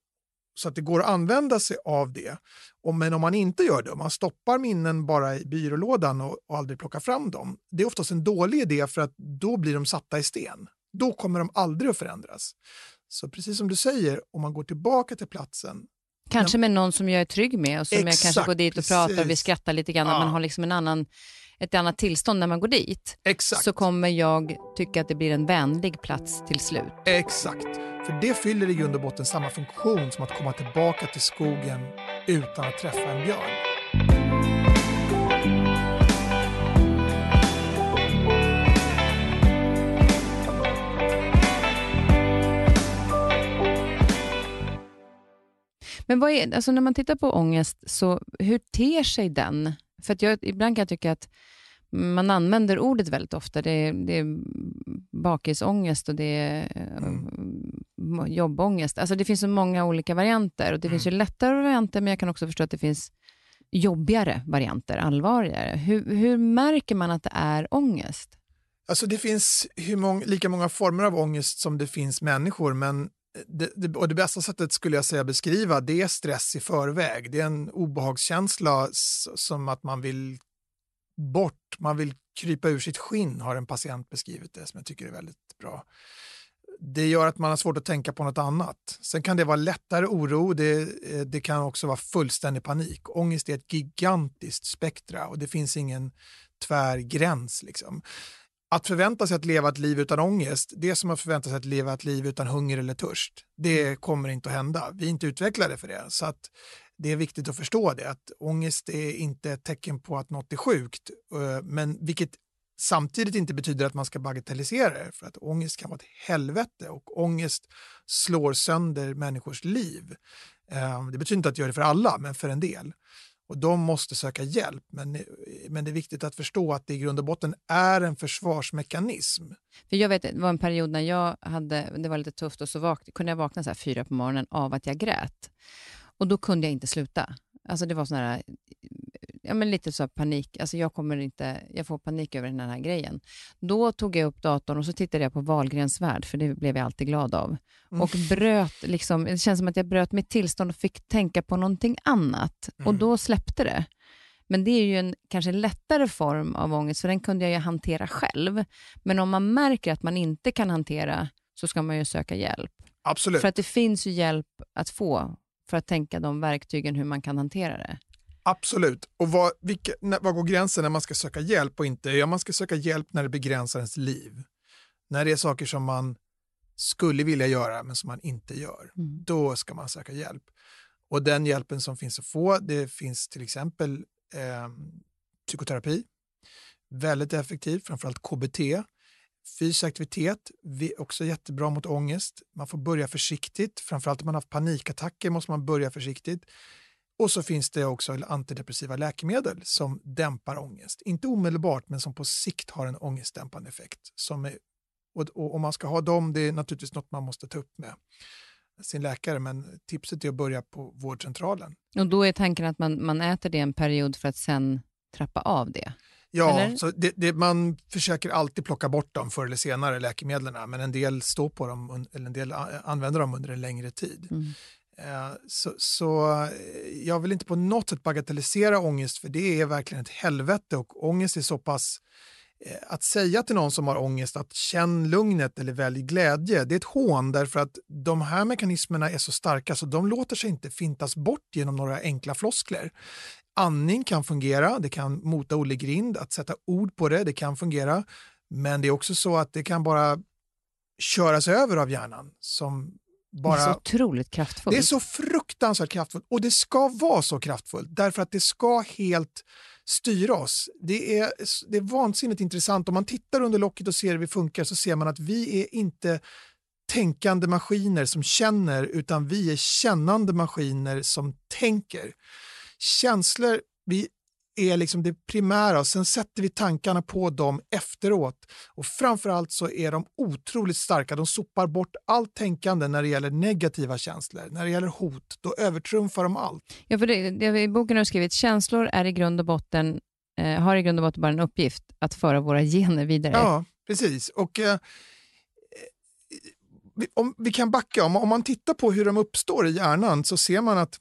Så att det går att använda sig av det. Och, men om man inte gör det, om man stoppar minnen bara i byrålådan och, och aldrig plockar fram dem, det är oftast en dålig idé för att då blir de satta i sten. Då kommer de aldrig att förändras. Så precis som du säger, om man går tillbaka till platsen Kanske med någon som jag är trygg med och som Exakt, jag kanske går dit och precis. pratar och vi skrattar lite grann. Ja. Man har liksom en annan, ett annat tillstånd när man går dit. Exakt. Så kommer jag tycka att det blir en vänlig plats till slut. Exakt. För det fyller i grund och botten samma funktion som att komma tillbaka till skogen utan att träffa en björn. Men vad är, alltså när man tittar på ångest, så hur ter sig den? För att jag, ibland kan jag tycka att man använder ordet väldigt ofta. Det är, det är bakisångest och det är mm. jobbångest. Alltså det finns så många olika varianter och det mm. finns ju lättare varianter, men jag kan också förstå att det finns jobbigare varianter, allvarligare. Hur, hur märker man att det är ångest? Alltså det finns hur många, lika många former av ångest som det finns människor, men det, det, och det bästa sättet skulle jag säga beskriva det är stress i förväg. Det är en obehagskänsla som att man vill bort, man vill krypa ur sitt skinn har en patient beskrivit det som jag tycker är väldigt bra. Det gör att man har svårt att tänka på något annat. Sen kan det vara lättare oro, det, eh, det kan också vara fullständig panik. Ångest är ett gigantiskt spektra och det finns ingen tvärgräns. Liksom. Att förvänta sig att leva ett liv utan ångest, det är som att förvänta sig att leva ett liv utan hunger eller törst. Det kommer inte att hända. Vi är inte utvecklade för det. Så att det är viktigt att förstå det, att ångest är inte ett tecken på att något är sjukt, eh, men vilket samtidigt inte betyder att man ska bagatellisera det, för att ångest kan vara ett helvete och ångest slår sönder människors liv. Eh, det betyder inte att det gör det för alla, men för en del. Och de måste söka hjälp, men, men det är viktigt att förstå att det i grund och botten är en försvarsmekanism. För jag vet, det var en period när jag hade, det var lite tufft och så vak, kunde jag vakna så här fyra på morgonen av att jag grät. Och då kunde jag inte sluta. Alltså det var sån här, ja men lite så panik. Alltså jag kommer inte, jag får panik över den här grejen. Då tog jag upp datorn och så tittade jag på Wahlgrens värld, för det blev jag alltid glad av. Mm. Och bröt, liksom, det känns som att jag bröt mitt tillstånd och fick tänka på någonting annat. Mm. Och då släppte det. Men det är ju en kanske lättare form av ångest, för den kunde jag ju hantera själv. Men om man märker att man inte kan hantera, så ska man ju söka hjälp. Absolut. För att det finns ju hjälp att få för att tänka de verktygen hur man kan hantera det. Absolut. Och vad, vilka, när, vad går gränsen när man ska söka hjälp och inte? Ja, man ska söka hjälp när det begränsar ens liv. När det är saker som man skulle vilja göra men som man inte gör. Mm. Då ska man söka hjälp. Och den hjälpen som finns att få, det finns till exempel eh, psykoterapi. Väldigt effektivt, framförallt KBT. Fysisk aktivitet, också jättebra mot ångest. Man får börja försiktigt, framförallt om man har haft panikattacker måste man börja försiktigt. Och så finns det också antidepressiva läkemedel som dämpar ångest. Inte omedelbart, men som på sikt har en ångestdämpande effekt. Som är, och, och om man ska ha dem, det är naturligtvis något man måste ta upp med sin läkare, men tipset är att börja på vårdcentralen. Och då är tanken att man, man äter det en period för att sen trappa av det? Ja, så det, det, man försöker alltid plocka bort dem förr eller senare, läkemedlen, men en del står på dem, eller en del använder dem under en längre tid. Mm. Eh, så, så, eh, jag vill inte på något sätt bagatellisera ångest, för det är verkligen ett helvete och ångest är så pass eh, att säga till någon som har ångest att känn lugnet eller välj glädje, det är ett hån därför att de här mekanismerna är så starka så de låter sig inte fintas bort genom några enkla floskler. Andning kan fungera, det kan mota Olle Grind, att sätta ord på det, det kan fungera. Men det är också så att det kan bara köras över av hjärnan som bara... Det är så otroligt kraftfullt. Det är så fruktansvärt kraftfullt och det ska vara så kraftfullt därför att det ska helt styra oss. Det är, det är vansinnigt intressant. Om man tittar under locket och ser hur vi funkar så ser man att vi är inte tänkande maskiner som känner utan vi är kännande maskiner som tänker. Känslor, vi är liksom det primära och sen sätter vi tankarna på dem efteråt. Och framförallt så är de otroligt starka. De sopar bort allt tänkande när det gäller negativa känslor. När det gäller hot, då övertrumfar de allt. Ja, för det, det, I boken har du skrivit känslor är i grund och botten, eh, har i grund och botten bara en uppgift att föra våra gener vidare. Ja, precis. Och eh, om vi kan backa, om, om man tittar på hur de uppstår i hjärnan så ser man att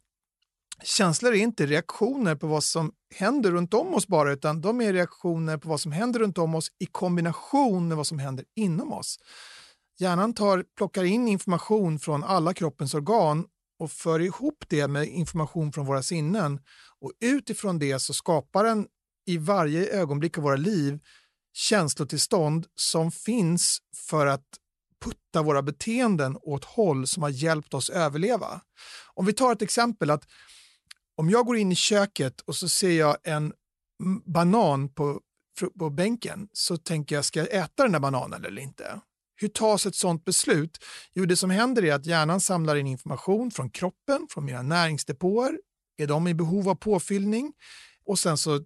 Känslor är inte reaktioner på vad som händer runt om oss bara, utan de är reaktioner på vad som händer runt om oss i kombination med vad som händer inom oss. Hjärnan tar, plockar in information från alla kroppens organ och för ihop det med information från våra sinnen. Och utifrån det så skapar den i varje ögonblick av våra liv känslotillstånd som finns för att putta våra beteenden åt håll som har hjälpt oss överleva. Om vi tar ett exempel att om jag går in i köket och så ser jag en banan på, på bänken så tänker jag, ska jag äta den där bananen eller inte? Hur tas ett sådant beslut? Jo, det som händer är att hjärnan samlar in information från kroppen, från mina näringsdepåer. Är de i behov av påfyllning? Och sen så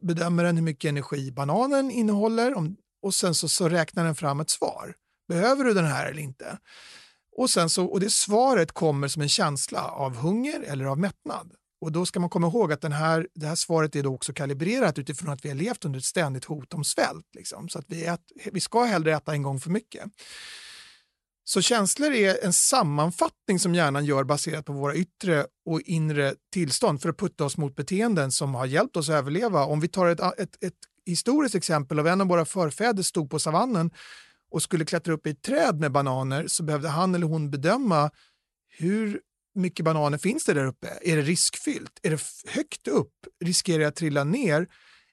bedömer den hur mycket energi bananen innehåller och sen så, så räknar den fram ett svar. Behöver du den här eller inte? Och, sen så, och det svaret kommer som en känsla av hunger eller av mättnad. Och då ska man komma ihåg att den här, det här svaret är då också kalibrerat utifrån att vi har levt under ett ständigt hot om svält. Liksom. Så att vi, ät, vi ska hellre äta en gång för mycket. Så känslor är en sammanfattning som hjärnan gör baserat på våra yttre och inre tillstånd för att putta oss mot beteenden som har hjälpt oss att överleva. Om vi tar ett, ett, ett historiskt exempel av en av våra förfäder stod på savannen och skulle klättra upp i ett träd med bananer så behövde han eller hon bedöma hur mycket bananer finns det där uppe? Är det riskfyllt? Är det högt upp? Riskerar jag att trilla ner?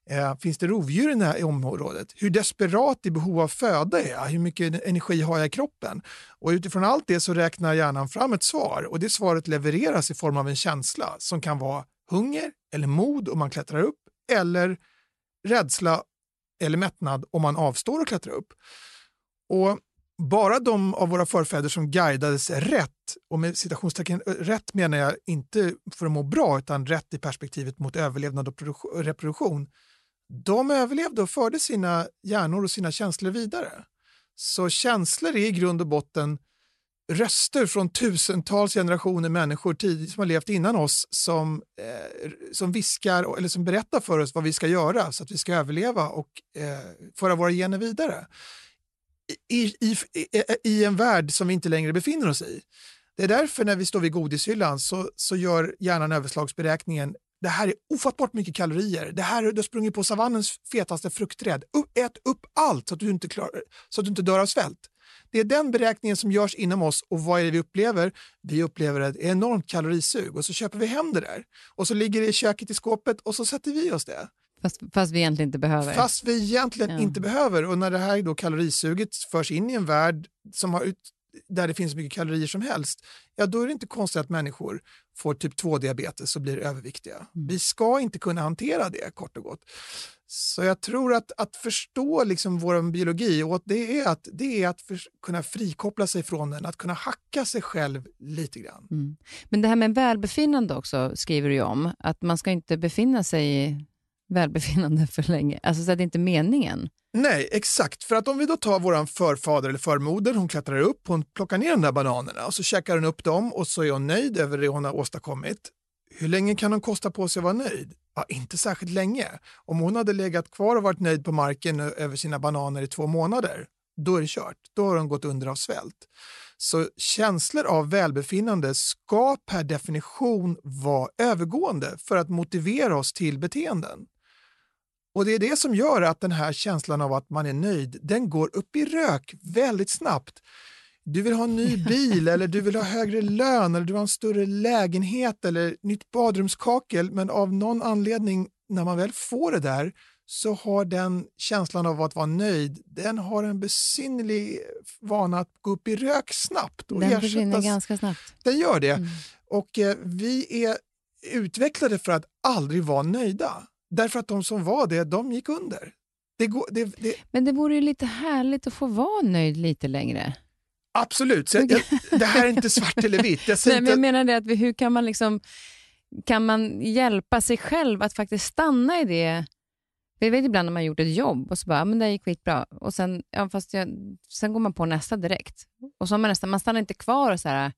Eh, finns det rovdjur i det här området? Hur desperat i behov av föda är jag? Hur mycket energi har jag i kroppen? Och utifrån allt det så räknar hjärnan fram ett svar och det svaret levereras i form av en känsla som kan vara hunger eller mod om man klättrar upp eller rädsla eller mättnad om man avstår att klättra upp. Och bara de av våra förfäder som guidades rätt, och med citationstecken eh, rätt menar jag inte för att må bra utan rätt i perspektivet mot överlevnad och reproduktion, de överlevde och förde sina hjärnor och sina känslor vidare. Så känslor är i grund och botten röster från tusentals generationer människor som har levt innan oss som, eh, som viskar eller som berättar för oss vad vi ska göra så att vi ska överleva och eh, föra våra gener vidare i, i, i en värld som vi inte längre befinner oss i. Det är därför när vi står vid godishyllan så, så gör hjärnan överslagsberäkningen det här är ofattbart mycket kalorier. Det här, du har sprungit på savannens fetaste fruktträd. Ät upp allt så att, du inte klarar, så att du inte dör av svält. Det är den beräkningen som görs inom oss och vad är det vi upplever? Vi upplever ett enormt kalorisug och så köper vi hem det där. Och så ligger det i köket i skåpet och så sätter vi oss det. Fast, fast vi egentligen inte behöver. Fast vi egentligen ja. inte behöver. Och när det här då kalorisuget förs in i en värld som har ut, där det finns mycket kalorier som helst, ja då är det inte konstigt att människor får typ 2-diabetes och blir överviktiga. Mm. Vi ska inte kunna hantera det kort och gott. Så jag tror att, att förstå liksom vår biologi, och det är att, det är att för, kunna frikoppla sig från den, att kunna hacka sig själv lite grann. Mm. Men det här med välbefinnande också skriver du om, att man ska inte befinna sig i välbefinnande för länge. Alltså så att det inte meningen. Nej, exakt. För att om vi då tar vår förfader eller förmoder, hon klättrar upp, hon plockar ner de där bananerna och så käkar hon upp dem och så är hon nöjd över det hon har åstadkommit. Hur länge kan hon kosta på sig att vara nöjd? Ja, inte särskilt länge. Om hon hade legat kvar och varit nöjd på marken över sina bananer i två månader, då är det kört. Då har hon gått under av svält. Så känslor av välbefinnande ska per definition vara övergående för att motivera oss till beteenden. Och det är det som gör att den här känslan av att man är nöjd, den går upp i rök väldigt snabbt. Du vill ha en ny bil eller du vill ha högre lön eller du vill ha en större lägenhet eller nytt badrumskakel men av någon anledning när man väl får det där så har den känslan av att vara nöjd, den har en besynnerlig vana att gå upp i rök snabbt. Och den försvinner ganska snabbt. Den gör det. Mm. Och eh, vi är utvecklade för att aldrig vara nöjda. Därför att de som var det, de gick under. Det går, det, det... Men det vore ju lite härligt att få vara nöjd lite längre. Absolut. Så jag, det här är inte svart eller vitt. Jag, Nej, men jag menar det att hur kan man liksom kan man hjälpa sig själv att faktiskt stanna i det? Jag vet ibland när man gjort ett jobb och så bara, men det gick skitbra. Och sen, ja, fast jag, sen går man på nästa direkt. Och så man, nästa, man stannar inte kvar och så här,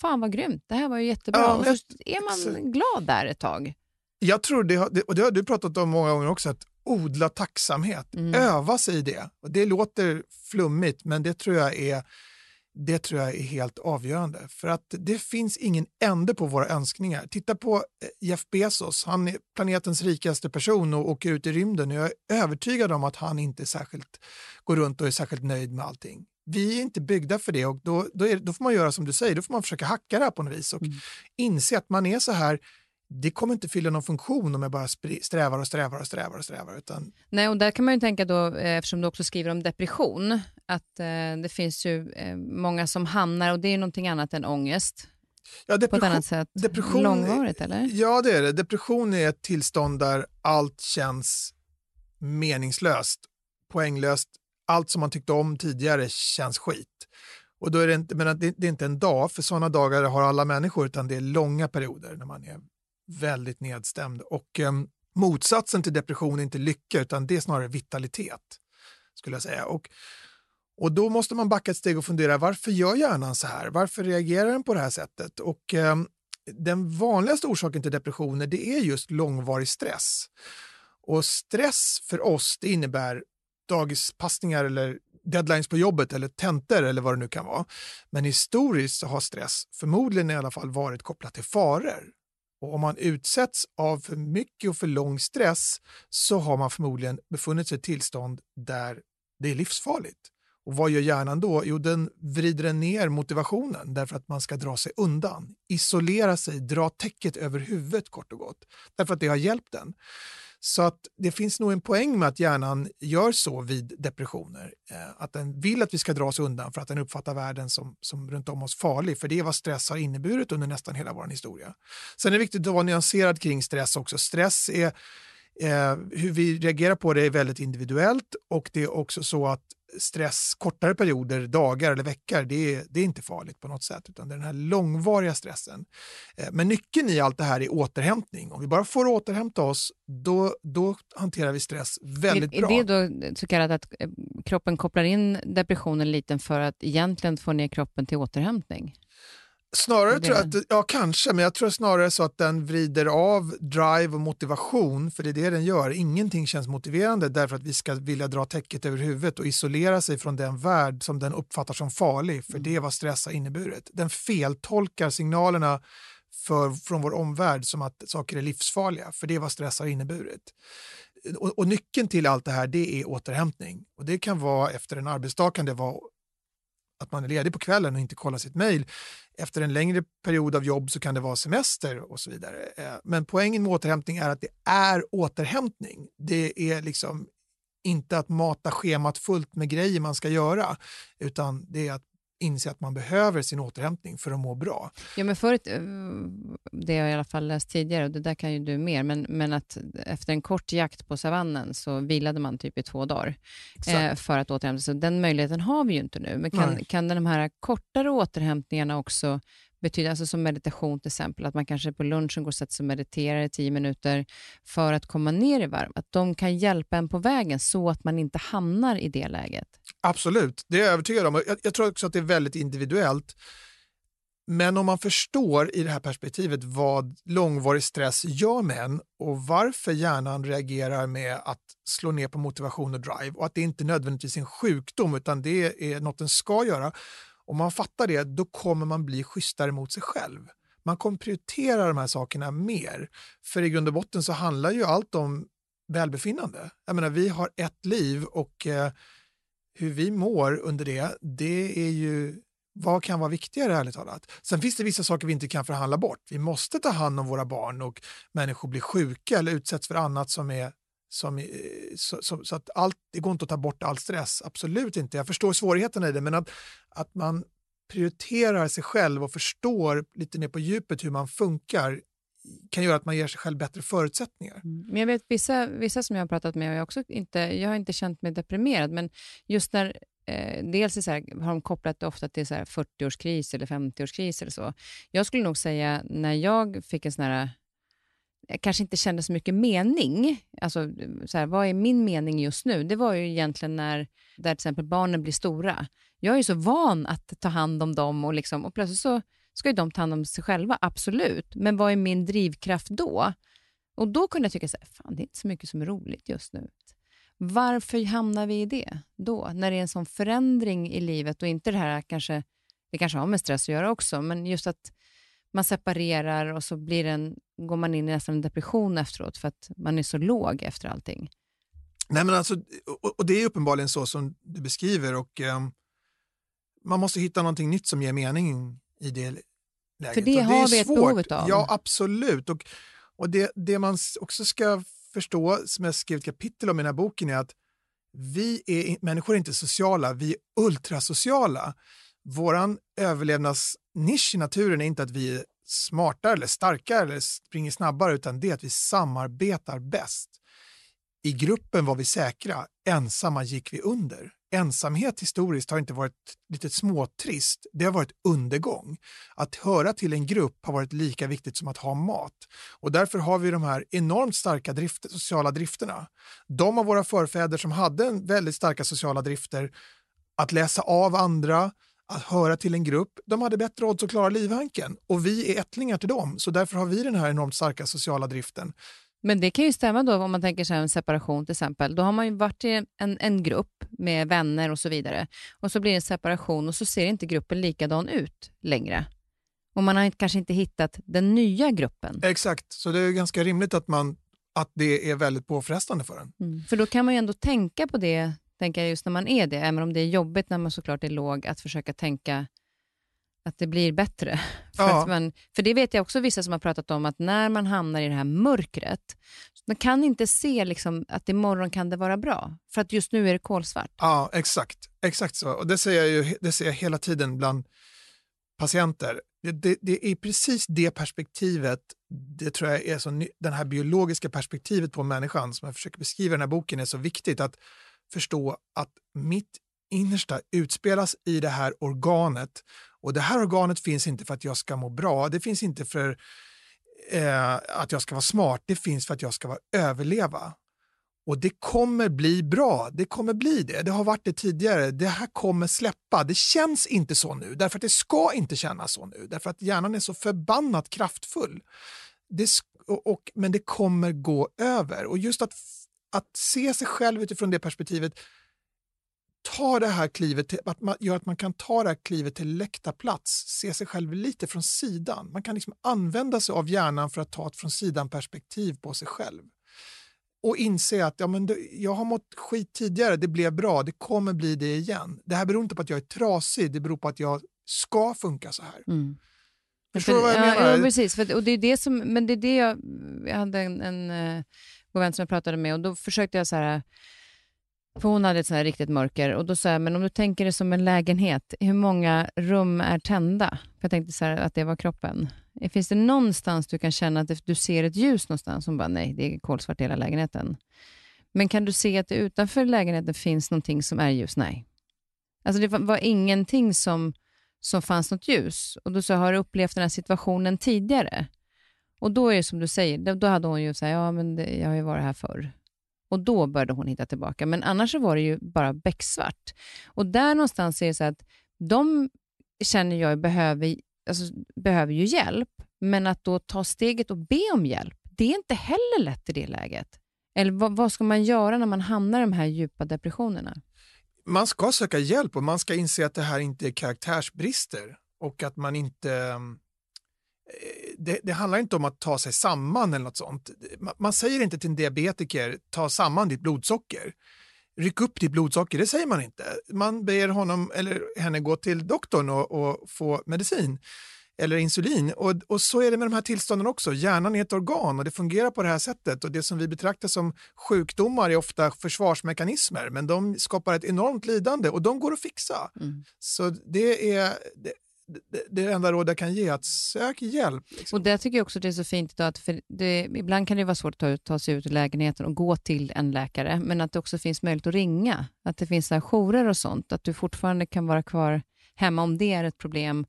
fan vad grymt, det här var ju jättebra. Ja, och så är man glad där ett tag. Jag tror det, och det har du pratat om många gånger också, att odla tacksamhet, mm. öva sig i det. Och det låter flummigt, men det tror jag är det tror jag är helt avgörande. För att det finns ingen ände på våra önskningar. Titta på eh, Jeff Bezos, han är planetens rikaste person och åker ut i rymden. Jag är övertygad om att han inte särskilt går runt och är särskilt nöjd med allting. Vi är inte byggda för det och då, då, är, då får man göra som du säger, då får man försöka hacka det här på något vis och mm. inse att man är så här det kommer inte fylla någon funktion om jag bara strävar och strävar och strävar. och strävar. Utan... Nej, och där kan man ju tänka då, eh, eftersom du också skriver om depression, att eh, det finns ju eh, många som hamnar, och det är någonting annat än ångest. Ja, på ett annat sätt. Depression, Långvarigt eller? Ja, det är det. Depression är ett tillstånd där allt känns meningslöst, poänglöst. Allt som man tyckte om tidigare känns skit. Och då är det, inte, men det, det är inte en dag, för sådana dagar har alla människor, utan det är långa perioder när man är väldigt nedstämd. Och eh, motsatsen till depression är inte lycka, utan det är snarare vitalitet. skulle jag säga. Och, och då måste man backa ett steg och fundera, varför gör hjärnan så här? Varför reagerar den på det här sättet? Och eh, den vanligaste orsaken till depressioner det är just långvarig stress. Och stress för oss det innebär dagispassningar eller deadlines på jobbet eller tentor eller vad det nu kan vara. Men historiskt har stress förmodligen i alla fall varit kopplat till faror. Och om man utsätts av för mycket och för lång stress så har man förmodligen befunnit sig i ett tillstånd där det är livsfarligt. Och vad gör hjärnan då? Jo, den vrider den ner motivationen därför att man ska dra sig undan, isolera sig, dra täcket över huvudet kort och gott. Därför att det har hjälpt den. Så att det finns nog en poäng med att hjärnan gör så vid depressioner. Eh, att den vill att vi ska dra oss undan för att den uppfattar världen som, som runt om oss farlig. För det är vad stress har inneburit under nästan hela vår historia. Sen är det viktigt att vara nyanserad kring stress också. Stress är Eh, hur vi reagerar på det är väldigt individuellt och det är också så att stress kortare perioder, dagar eller veckor, det är, det är inte farligt på något sätt, utan det är den här långvariga stressen. Eh, men nyckeln i allt det här är återhämtning. Om vi bara får återhämta oss, då, då hanterar vi stress väldigt är, bra. Är det då så kallat att eh, kroppen kopplar in depressionen lite för att egentligen få ner kroppen till återhämtning? Snarare det... tror jag att, ja kanske, men jag tror snarare så att den vrider av drive och motivation, för det är det den gör. Ingenting känns motiverande därför att vi ska vilja dra täcket över huvudet och isolera sig från den värld som den uppfattar som farlig, för mm. det är vad stress har inneburit. Den feltolkar signalerna för, från vår omvärld som att saker är livsfarliga, för det är vad stress har inneburit. Och, och nyckeln till allt det här det är återhämtning. Och det kan vara efter en arbetsdag, kan det vara att man är ledig på kvällen och inte kollar sitt mejl. Efter en längre period av jobb så kan det vara semester och så vidare. Eh, men poängen med återhämtning är att det är återhämtning. Det är liksom inte att mata schemat fullt med grejer man ska göra, utan det är att inse att man behöver sin återhämtning för att må bra. Ja, men förut, eh, det har jag i alla fall läst tidigare, och det där kan ju du mer, men, men att efter en kort jakt på savannen så vilade man typ i två dagar eh, för att återhämta sig. Den möjligheten har vi ju inte nu, men kan, kan de här kortare återhämtningarna också betyder, alltså som meditation till exempel, att man kanske på lunchen går och sätter sig och mediterar i tio minuter för att komma ner i varv, att de kan hjälpa en på vägen så att man inte hamnar i det läget? Absolut, det är jag övertygad om. Jag, jag tror också att det är väldigt individuellt. Men om man förstår i det här perspektivet vad långvarig stress gör med en och varför hjärnan reagerar med att slå ner på motivation och drive och att det inte nödvändigtvis är en sjukdom utan det är något den ska göra om man fattar det, då kommer man bli schysstare mot sig själv. Man kommer prioritera de här sakerna mer. För i grund och botten så handlar ju allt om välbefinnande. Jag menar, vi har ett liv och eh, hur vi mår under det, det är ju vad kan vara viktigare ärligt talat? Sen finns det vissa saker vi inte kan förhandla bort. Vi måste ta hand om våra barn och människor blir sjuka eller utsätts för annat som är som, så, så, så, att allt, det går inte att ta bort all stress, absolut inte. Jag förstår svårigheterna i det, men att, att man prioriterar sig själv och förstår lite mer på djupet hur man funkar kan göra att man ger sig själv bättre förutsättningar. Mm. Men jag vet vissa, vissa som jag har pratat med, och jag, också inte, jag har inte känt mig deprimerad, men just när eh, dels är så här, har de kopplat det ofta till 40-årskris eller 50-årskris eller så. Jag skulle nog säga när jag fick en sån här jag kanske inte kände så mycket mening. Alltså, så här, vad är min mening just nu? Det var ju egentligen när där till exempel barnen blir stora. Jag är så van att ta hand om dem och, liksom, och plötsligt så ska ju de ta hand om sig själva, absolut. Men vad är min drivkraft då? Och då kunde jag tycka så här, fan det är inte så mycket som är roligt just nu. Varför hamnar vi i det då? När det är en sån förändring i livet och inte det här kanske, det kanske har med stress att göra också, men just att man separerar och så blir en, går man in i nästan en depression efteråt för att man är så låg efter allting. Nej, men alltså, och, och det är uppenbarligen så som du beskriver och um, man måste hitta någonting nytt som ger mening i det läget. För det, det har vi ett behov av. Ja, absolut. Och, och det, det man också ska förstå, som jag skrivit kapitel om i den här boken, är att vi är, människor är inte sociala, vi är ultrasociala. Vår överlevnadsnisch i naturen är inte att vi är smartare eller starkare eller springer snabbare, utan det är att vi samarbetar bäst. I gruppen var vi säkra, ensamma gick vi under. Ensamhet historiskt har inte varit lite småtrist, det har varit undergång. Att höra till en grupp har varit lika viktigt som att ha mat. Och därför har vi de här enormt starka drift, sociala drifterna. De av våra förfäder som hade väldigt starka sociala drifter, att läsa av andra, att höra till en grupp, de hade bättre odds att klara livhanken. Och vi är ättlingar till dem, så därför har vi den här enormt starka sociala driften. Men det kan ju stämma då om man tänker sig en separation till exempel. Då har man ju varit i en, en grupp med vänner och så vidare. Och så blir det en separation och så ser inte gruppen likadan ut längre. Och man har kanske inte hittat den nya gruppen. Exakt, så det är ganska rimligt att, man, att det är väldigt påfrestande för en. Mm. För då kan man ju ändå tänka på det, tänka just när man är det, även om det är jobbigt när man såklart är låg, att försöka tänka att det blir bättre. För, ja. man, för det vet jag också vissa som har pratat om, att när man hamnar i det här mörkret, man kan inte se liksom att imorgon kan det vara bra, för att just nu är det kolsvart. Ja, exakt. Exakt så. Och det ser jag, ju, det ser jag hela tiden bland patienter. Det, det, det är precis det perspektivet, det tror jag är så, den här biologiska perspektivet på människan som jag försöker beskriva i den här boken är så viktigt att förstå att mitt innersta utspelas i det här organet och det här organet finns inte för att jag ska må bra, det finns inte för eh, att jag ska vara smart, det finns för att jag ska överleva. Och det kommer bli bra, det kommer bli det. Det har varit det tidigare, det här kommer släppa. Det känns inte så nu, därför att det ska inte kännas så nu, därför att hjärnan är så förbannat kraftfull. Det, och, men det kommer gå över. Och just att, att se sig själv utifrån det perspektivet ta det här klivet, till, att man gör att man kan ta det här klivet till läktarplats, se sig själv lite från sidan. Man kan liksom använda sig av hjärnan för att ta ett från sidan-perspektiv på sig själv. Och inse att ja, men jag har mått skit tidigare, det blev bra, det kommer bli det igen. Det här beror inte på att jag är trasig, det beror på att jag ska funka så här. Mm. Förstår du vad jag menar? Ja, precis. För, och det är det som, men det är det jag, jag hade en, en uh, god vän som jag pratade med och då försökte jag så här för hon hade ett sånt här riktigt mörker och då sa jag, men om du tänker det som en lägenhet, hur många rum är tända? För jag tänkte så här, att det var kroppen. Finns det någonstans du kan känna att du ser ett ljus någonstans? Hon bara, nej, det är kolsvart i hela lägenheten. Men kan du se att det utanför lägenheten finns någonting som är ljus? Nej. Alltså det var ingenting som, som fanns något ljus. Och då sa jag, har du upplevt den här situationen tidigare? Och då är det som du säger, då hade hon ju sagt, ja men det, jag har ju varit här förr. Och då började hon hitta tillbaka. Men annars var det ju bara becksvart. Och där någonstans är det så att de känner jag behöver, alltså, behöver ju hjälp, men att då ta steget och be om hjälp, det är inte heller lätt i det läget. Eller vad, vad ska man göra när man hamnar i de här djupa depressionerna? Man ska söka hjälp och man ska inse att det här inte är karaktärsbrister och att man inte... Eh, det, det, handlar inte om att ta sig samman eller något sånt. Man, man säger inte till en diabetiker, ta samman ditt blodsocker. Ryck upp ditt blodsocker, det säger man inte. Man ber honom eller henne gå till doktorn och, och få medicin eller insulin. Och, och så är det med de här tillstånden också. Hjärnan är ett organ och det fungerar på det här sättet. Och Det som vi betraktar som sjukdomar är ofta försvarsmekanismer men de skapar ett enormt lidande och de går att fixa. Mm. Så det är, det, det, det enda råd jag kan ge är att sök hjälp. Liksom. Och det tycker jag också det är så fint idag, att för det, ibland kan det vara svårt att ta, ta sig ut ur lägenheten och gå till en läkare, men att det också finns möjlighet att ringa, att det finns så jourer och sånt, att du fortfarande kan vara kvar hemma om det är ett problem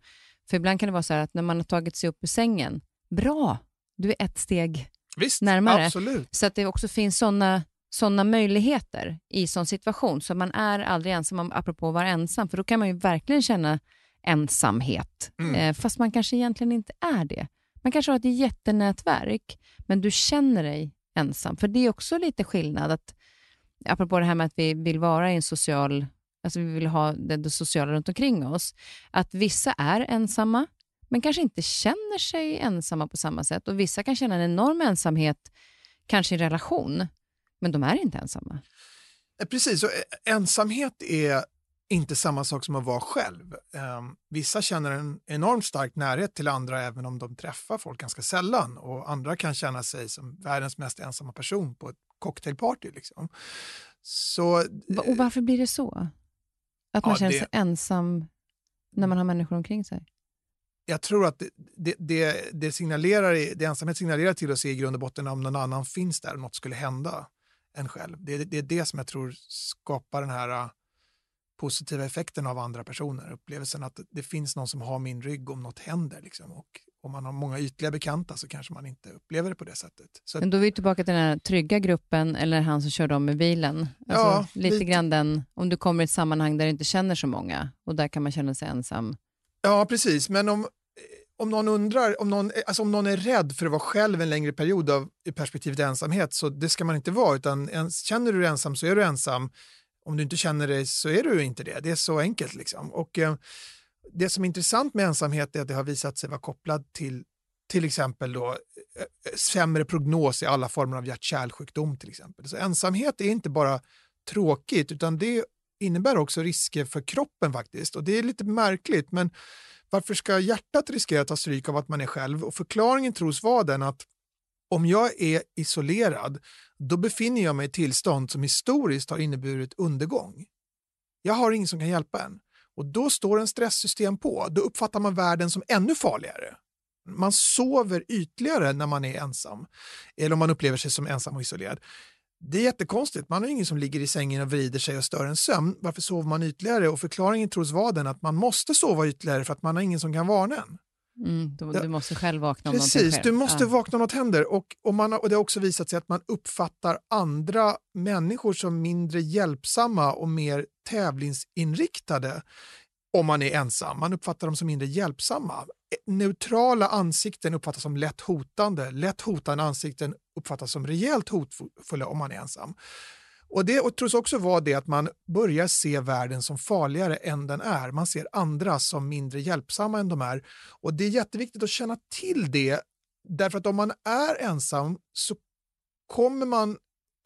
för ibland kan det vara så att när man har tagit sig upp ur sängen, bra, du är ett steg Visst, närmare. Absolut. Så att det också finns sådana såna möjligheter i sån situation, så man är aldrig ensam, apropå att vara ensam, för då kan man ju verkligen känna ensamhet, mm. eh, fast man kanske egentligen inte är det. Man kanske har ett jättenätverk, men du känner dig ensam. För det är också lite skillnad, att, apropå det här med att vi vill vara i en social alltså vi vill ha det, det sociala runt omkring oss, att vissa är ensamma, men kanske inte känner sig ensamma på samma sätt. Och Vissa kan känna en enorm ensamhet, kanske i relation, men de är inte ensamma. Eh, precis, och eh, ensamhet är inte samma sak som att vara själv. Um, vissa känner en enormt stark närhet till andra även om de träffar folk ganska sällan och andra kan känna sig som världens mest ensamma person på ett cocktailparty. Liksom. Så, och varför blir det så? Att man ja, känner sig ensam när man har människor omkring sig? Jag tror att det, det, det, det, signalerar, det ensamhet signalerar till oss i grund och botten om någon annan finns där och något skulle hända en själv. Det, det är det som jag tror skapar den här positiva effekten av andra personer. Upplevelsen att det finns någon som har min rygg om något händer. Liksom. Och om man har många ytliga bekanta så kanske man inte upplever det på det sättet. Så Men då är vi tillbaka till den här trygga gruppen eller han som körde om med bilen. Alltså, ja, lite, lite grann den, om du kommer i ett sammanhang där du inte känner så många och där kan man känna sig ensam. Ja, precis. Men om, om någon undrar, om någon, alltså om någon är rädd för att vara själv en längre period av i perspektivet ensamhet, så det ska man inte vara. Utan en, känner du dig ensam så är du ensam. Om du inte känner dig så är du inte det. Det är så enkelt. Liksom. Och, eh, det som är intressant med ensamhet är att det har visat sig vara kopplat till till exempel då, eh, eh, sämre prognos i alla former av hjärt-kärlsjukdom. Till exempel. Så ensamhet är inte bara tråkigt utan det innebär också risker för kroppen faktiskt. Och Det är lite märkligt men varför ska hjärtat riskera att ta stryk av att man är själv? Och Förklaringen tros vara den att om jag är isolerad då befinner jag mig i ett tillstånd som historiskt har inneburit undergång. Jag har ingen som kan hjälpa en. Och då står en stresssystem på. Då uppfattar man världen som ännu farligare. Man sover ytligare när man är ensam, eller om man upplever sig som ensam och isolerad. Det är jättekonstigt. Man har ingen som ligger i sängen och vrider sig och stör en sömn. Varför sover man ytligare? Och förklaringen tros vara den att man måste sova ytligare för att man har ingen som kan varna en. Mm, du, du, måste själv vakna om Precis, du måste ja. vakna om något händer. Och, och, man, och det har också visat sig att man uppfattar andra människor som mindre hjälpsamma och mer tävlingsinriktade om man är ensam. Man uppfattar dem som mindre hjälpsamma. Neutrala ansikten uppfattas som lätt hotande. Lätt hotande ansikten uppfattas som rejält hotfulla om man är ensam. Och Det tros också vara det att man börjar se världen som farligare än den är. Man ser andra som mindre hjälpsamma än de är. Och Det är jätteviktigt att känna till det, därför att om man är ensam så kommer man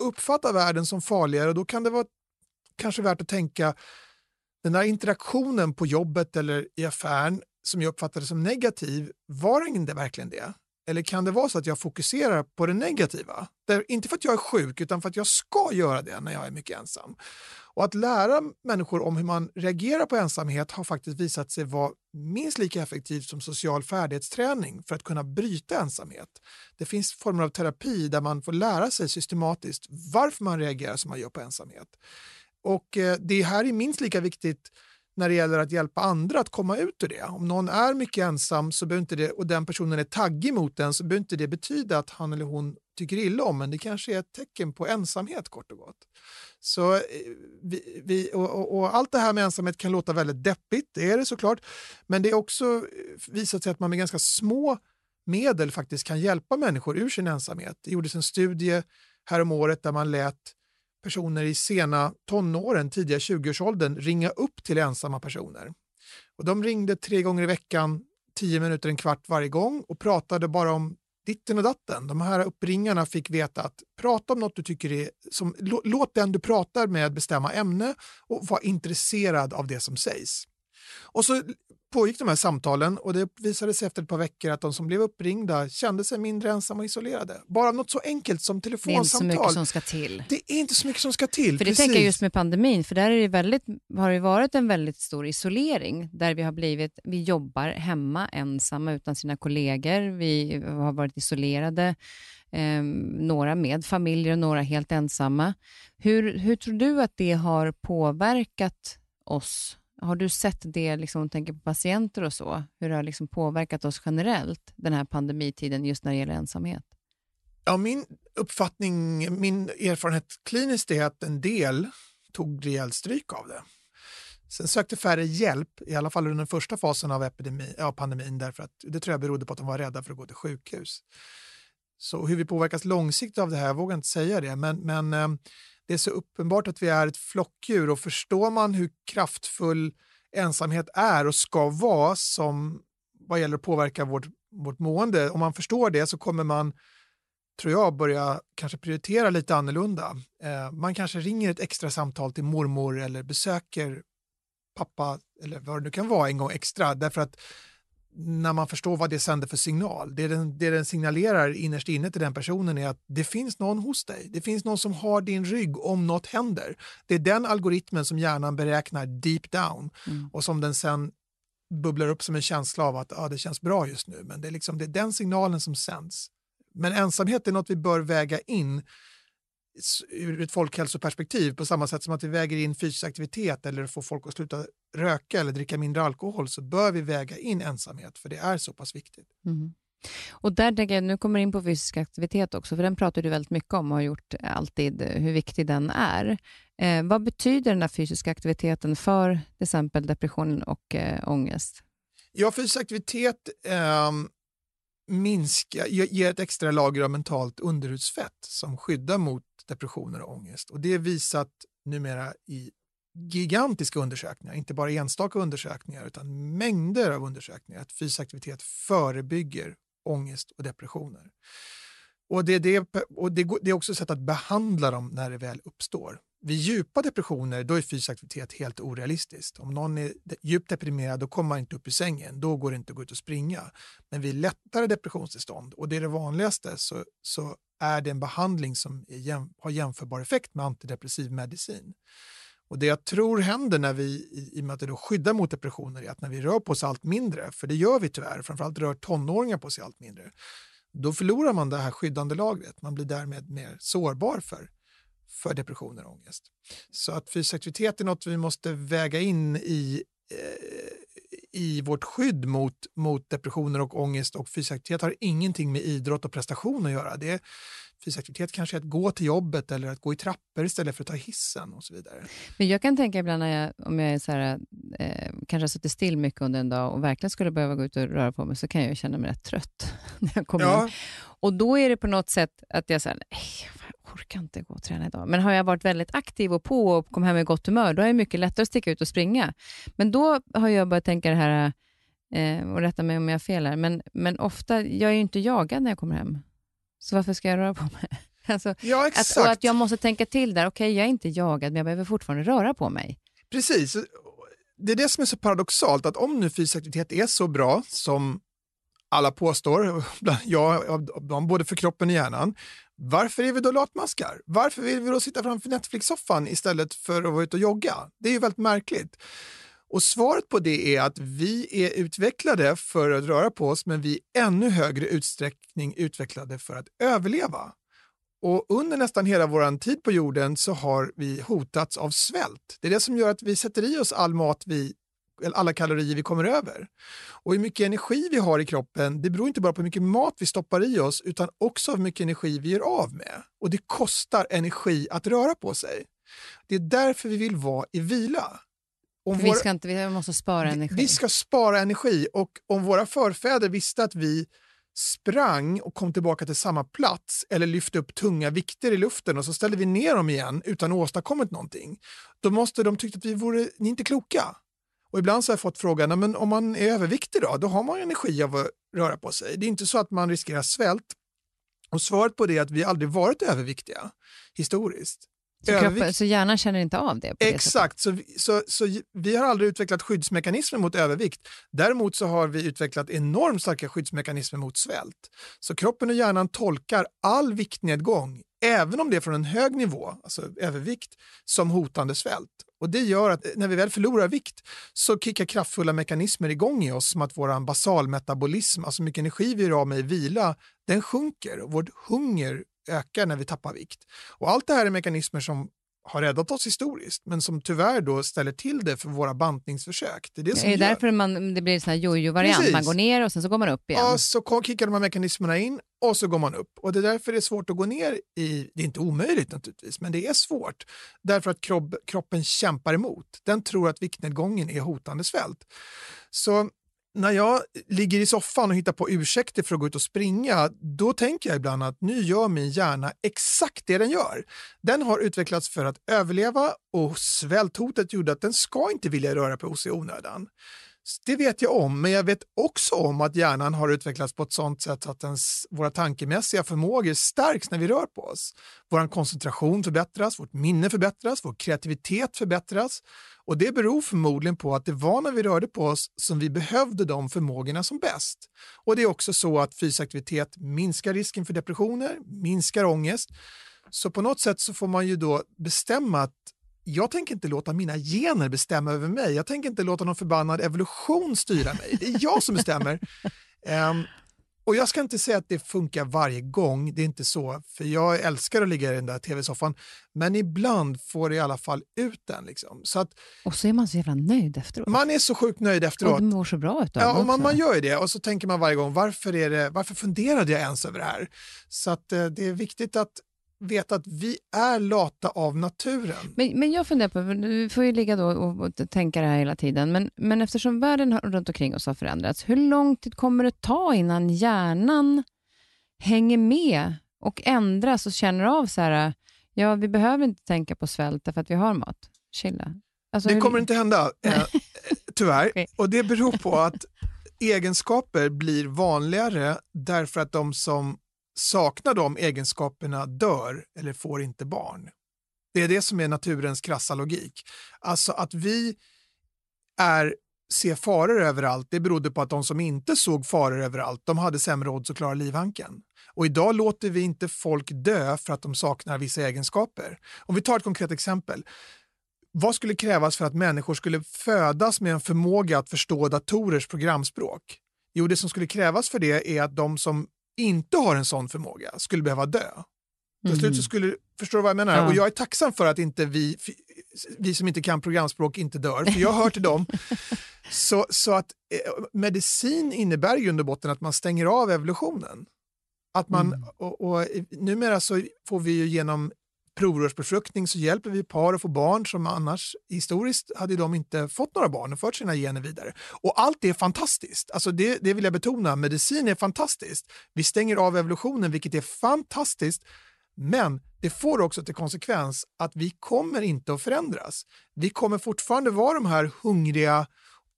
uppfatta världen som farligare och då kan det vara kanske värt att tänka den där interaktionen på jobbet eller i affären som jag uppfattade som negativ, var det verkligen det? Eller kan det vara så att jag fokuserar på det negativa? Där, inte för att jag är sjuk, utan för att jag ska göra det när jag är mycket ensam. Och Att lära människor om hur man reagerar på ensamhet har faktiskt visat sig vara minst lika effektivt som social färdighetsträning för att kunna bryta ensamhet. Det finns former av terapi där man får lära sig systematiskt varför man reagerar som man gör på ensamhet. Och eh, Det här är minst lika viktigt när det gäller att hjälpa andra att komma ut ur det. Om någon är mycket ensam så inte det, och den personen är taggig mot den så behöver inte det betyda att han eller hon tycker illa om men det kanske är ett tecken på ensamhet kort och gott. Så eh, vi, vi och, och, och, Allt det här med ensamhet kan låta väldigt deppigt, det är det såklart, men det är också eh, visat sig att man med ganska små medel faktiskt kan hjälpa människor ur sin ensamhet. Det gjordes en studie häromåret där man lät personer i sena tonåren, tidiga 20-årsåldern, ringa upp till ensamma personer. Och de ringde tre gånger i veckan tio minuter, en kvart varje gång och pratade bara om ditten och datten. De här uppringarna fick veta att prata om något du tycker är... Som, låt den du pratar med bestämma ämne och vara intresserad av det som sägs. Och så pågick de här samtalen och det visade sig efter ett par veckor att de som blev uppringda kände sig mindre ensamma och isolerade. Bara något så enkelt som telefonsamtal. Det är inte så mycket som ska till. Det är inte så mycket som ska till. För det tänker jag just med pandemin, för där är det väldigt, har det varit en väldigt stor isolering där vi har blivit, vi jobbar hemma ensamma utan sina kollegor, vi har varit isolerade, eh, några med familjer och några helt ensamma. Hur, hur tror du att det har påverkat oss har du sett det, liksom, tänker på patienter och så, hur det har liksom påverkat oss generellt, den här pandemitiden, just när det gäller ensamhet? Ja, min uppfattning, min erfarenhet kliniskt är att en del tog rejält stryk av det. Sen sökte färre hjälp, i alla fall under den första fasen av epidemi, av pandemin, därför att det tror jag berodde på att de var rädda för att gå till sjukhus. Så hur vi påverkas långsiktigt av det här, jag vågar inte säga det, men, men eh, det är så uppenbart att vi är ett flockdjur och förstår man hur kraftfull ensamhet är och ska vara som vad gäller att påverka vårt, vårt mående, om man förstår det så kommer man tror jag, börja kanske prioritera lite annorlunda. Eh, man kanske ringer ett extra samtal till mormor eller besöker pappa eller vad det nu kan vara en gång extra därför att när man förstår vad det sänder för signal. Det den, det den signalerar innerst inne till den personen är att det finns någon hos dig. Det finns någon som har din rygg om något händer. Det är den algoritmen som hjärnan beräknar deep down mm. och som den sen bubblar upp som en känsla av att ah, det känns bra just nu. Men det är, liksom, det är den signalen som sänds. Men ensamhet är något vi bör väga in ur ett folkhälsoperspektiv på samma sätt som att vi väger in fysisk aktivitet eller får folk att sluta röka eller dricka mindre alkohol så bör vi väga in ensamhet för det är så pass viktigt. Mm. Och där tänker jag, nu kommer in på fysisk aktivitet också, för den pratar du väldigt mycket om och har gjort alltid hur viktig den är. Eh, vad betyder den här fysiska aktiviteten för till exempel depression och eh, ångest? Ja, fysisk aktivitet eh, minska, ger ett extra lager av mentalt underhudsfett som skyddar mot depressioner och ångest. Och det är visat numera i gigantiska undersökningar, inte bara enstaka undersökningar utan mängder av undersökningar att fysisk aktivitet förebygger ångest och depressioner. Och det, det, och det, det är också ett sätt att behandla dem när det väl uppstår. Vid djupa depressioner då är fysisk aktivitet helt orealistiskt. Om någon är djupt deprimerad då kommer man inte upp i sängen, då går det inte att gå ut och springa. Men vid lättare depressionstillstånd, och det är det vanligaste, så, så är det en behandling som jäm, har jämförbar effekt med antidepressiv medicin. Och Det jag tror händer när vi, i, i och med att det då skyddar mot depressioner, är att när vi rör på oss allt mindre, för det gör vi tyvärr, framförallt rör tonåringar på sig allt mindre, då förlorar man det här skyddande lagret. Man blir därmed mer sårbar för för depressioner och ångest. Så att fysisk aktivitet är något vi måste väga in i, eh, i vårt skydd mot, mot depressioner och ångest och fysisk aktivitet har ingenting med idrott och prestation att göra. Det, fysisk aktivitet kanske är att gå till jobbet eller att gå i trappor istället för att ta hissen och så vidare. Men jag kan tänka ibland när jag, om jag är så här, eh, kanske har suttit still mycket under en dag och verkligen skulle behöva gå ut och röra på mig så kan jag känna mig rätt trött när jag kommer ja. in. Och då är det på något sätt att jag säger, jag orkar inte gå och träna idag. Men har jag varit väldigt aktiv och på och kommit hem med gott humör, då är det mycket lättare att sticka ut och springa. Men då har jag börjat tänka det här, eh, och rätta mig om jag har fel här, men, men ofta, jag är ju inte jagad när jag kommer hem. Så varför ska jag röra på mig? Alltså, ja, exakt. Att, och att jag måste tänka till där, okej, okay, jag är inte jagad, men jag behöver fortfarande röra på mig. Precis. Det är det som är så paradoxalt, att om nu fysisk aktivitet är så bra som alla påstår, ja, både för kroppen och hjärnan, varför är vi då latmaskar? Varför vill vi då sitta framför Netflix-soffan istället för att vara ute och jogga? Det är ju väldigt märkligt. Och svaret på det är att vi är utvecklade för att röra på oss men vi är i ännu högre utsträckning utvecklade för att överleva. Och under nästan hela vår tid på jorden så har vi hotats av svält. Det är det som gör att vi sätter i oss all mat vi alla kalorier vi kommer över. Och hur mycket energi vi har i kroppen det beror inte bara på hur mycket mat vi stoppar i oss utan också hur mycket energi vi gör av med. Och det kostar energi att röra på sig. Det är därför vi vill vara i vila. Om vi, ska inte, vi måste spara energi. Vi, ska spara energi och om våra förfäder visste att vi sprang och kom tillbaka till samma plats eller lyfte upp tunga vikter i luften och så ställde vi ner dem igen utan att åstadkommit någonting, då måste de tycka att vi vore, ni är inte kloka. Och ibland så har jag fått frågan, men om man är överviktig då, då har man energi av att röra på sig. Det är inte så att man riskerar svält. Och svaret på det är att vi aldrig varit överviktiga historiskt. Så, kroppen, så hjärnan känner inte av det? Exakt, så, så, så vi har aldrig utvecklat skyddsmekanismer mot övervikt. Däremot så har vi utvecklat enormt starka skyddsmekanismer mot svält. Så kroppen och hjärnan tolkar all viktnedgång, även om det är från en hög nivå, alltså övervikt, som hotande svält. Och Det gör att när vi väl förlorar vikt så kickar kraftfulla mekanismer igång i oss som att vår basalmetabolism, alltså mycket energi vi är av med i vila, den sjunker och vår hunger ökar när vi tappar vikt. Och allt det här är mekanismer som har räddat oss historiskt men som tyvärr då ställer till det för våra bantningsförsök. Det är, det som är det därför man, det blir en sån här jojo-variant? Man går ner och sen så går man upp igen? Ja, så kickar de här mekanismerna in och så går man upp. Och Det är därför det är svårt att gå ner i... Det är inte omöjligt naturligtvis, men det är svårt. Därför att kropp, kroppen kämpar emot. Den tror att viktnedgången är hotande svält. Så när jag ligger i soffan och hittar på ursäkter för att gå ut och springa, då tänker jag ibland att nu gör min hjärna exakt det den gör. Den har utvecklats för att överleva och svälthotet gjorde att den ska inte vilja röra på sig i onödan. Det vet jag om, men jag vet också om att hjärnan har utvecklats på ett sånt sätt att ens, våra tankemässiga förmågor stärks när vi rör på oss. Vår koncentration förbättras, vårt minne förbättras, vår kreativitet förbättras. Och Det beror förmodligen på att det var när vi rörde på oss som vi behövde de förmågorna som bäst. Och Det är också så att fysisk aktivitet minskar risken för depressioner, minskar ångest. Så på något sätt så får man ju då bestämma att jag tänker inte låta mina gener bestämma över mig. Jag tänker inte låta någon förbannad evolution styra mig. Det är jag som bestämmer. Um, och jag ska inte säga att det funkar varje gång, det är inte så, för jag älskar att ligga i den där tv-soffan, men ibland får det i alla fall ut den. Liksom. Så att, och så är man så jävla nöjd efteråt. Man är så sjukt nöjd efteråt. Och det mår så bra utav Ja, och man, man gör ju det och så tänker man varje gång, varför, är det, varför funderade jag ens över det här? Så att, eh, det är viktigt att veta att vi är lata av naturen. Men, men jag funderar på, vi får ju ligga då och, och tänka det här hela tiden, men, men eftersom världen runt omkring oss har förändrats, hur lång tid kommer det ta innan hjärnan hänger med och ändras och känner av så här, ja vi behöver inte tänka på svält för att vi har mat. Chilla. Alltså, det kommer hur... inte hända, eh, tyvärr. okay. Och det beror på att egenskaper blir vanligare därför att de som saknar de egenskaperna dör eller får inte barn. Det är det som är naturens krassa logik. Alltså att vi är, ser faror överallt, det berodde på att de som inte såg faror överallt, de hade sämre odds att klara livhanken. Och idag låter vi inte folk dö för att de saknar vissa egenskaper. Om vi tar ett konkret exempel. Vad skulle krävas för att människor skulle födas med en förmåga att förstå datorers programspråk? Jo, det som skulle krävas för det är att de som inte har en sån förmåga skulle behöva dö. Till mm. slut så skulle, förstår du vad jag menar? Ja. Och jag är tacksam för att inte vi, vi som inte kan programspråk inte dör, för jag hör till dem. så, så att eh, medicin innebär ju under botten att man stänger av evolutionen. Att man, mm. och, och numera så får vi ju genom provrörsbefruktning så hjälper vi par att få barn som annars historiskt hade de inte fått några barn och fört sina gener vidare. Och allt är fantastiskt. Alltså det, det vill jag betona. Medicin är fantastiskt. Vi stänger av evolutionen, vilket är fantastiskt. Men det får också till konsekvens att vi kommer inte att förändras. Vi kommer fortfarande vara de här hungriga,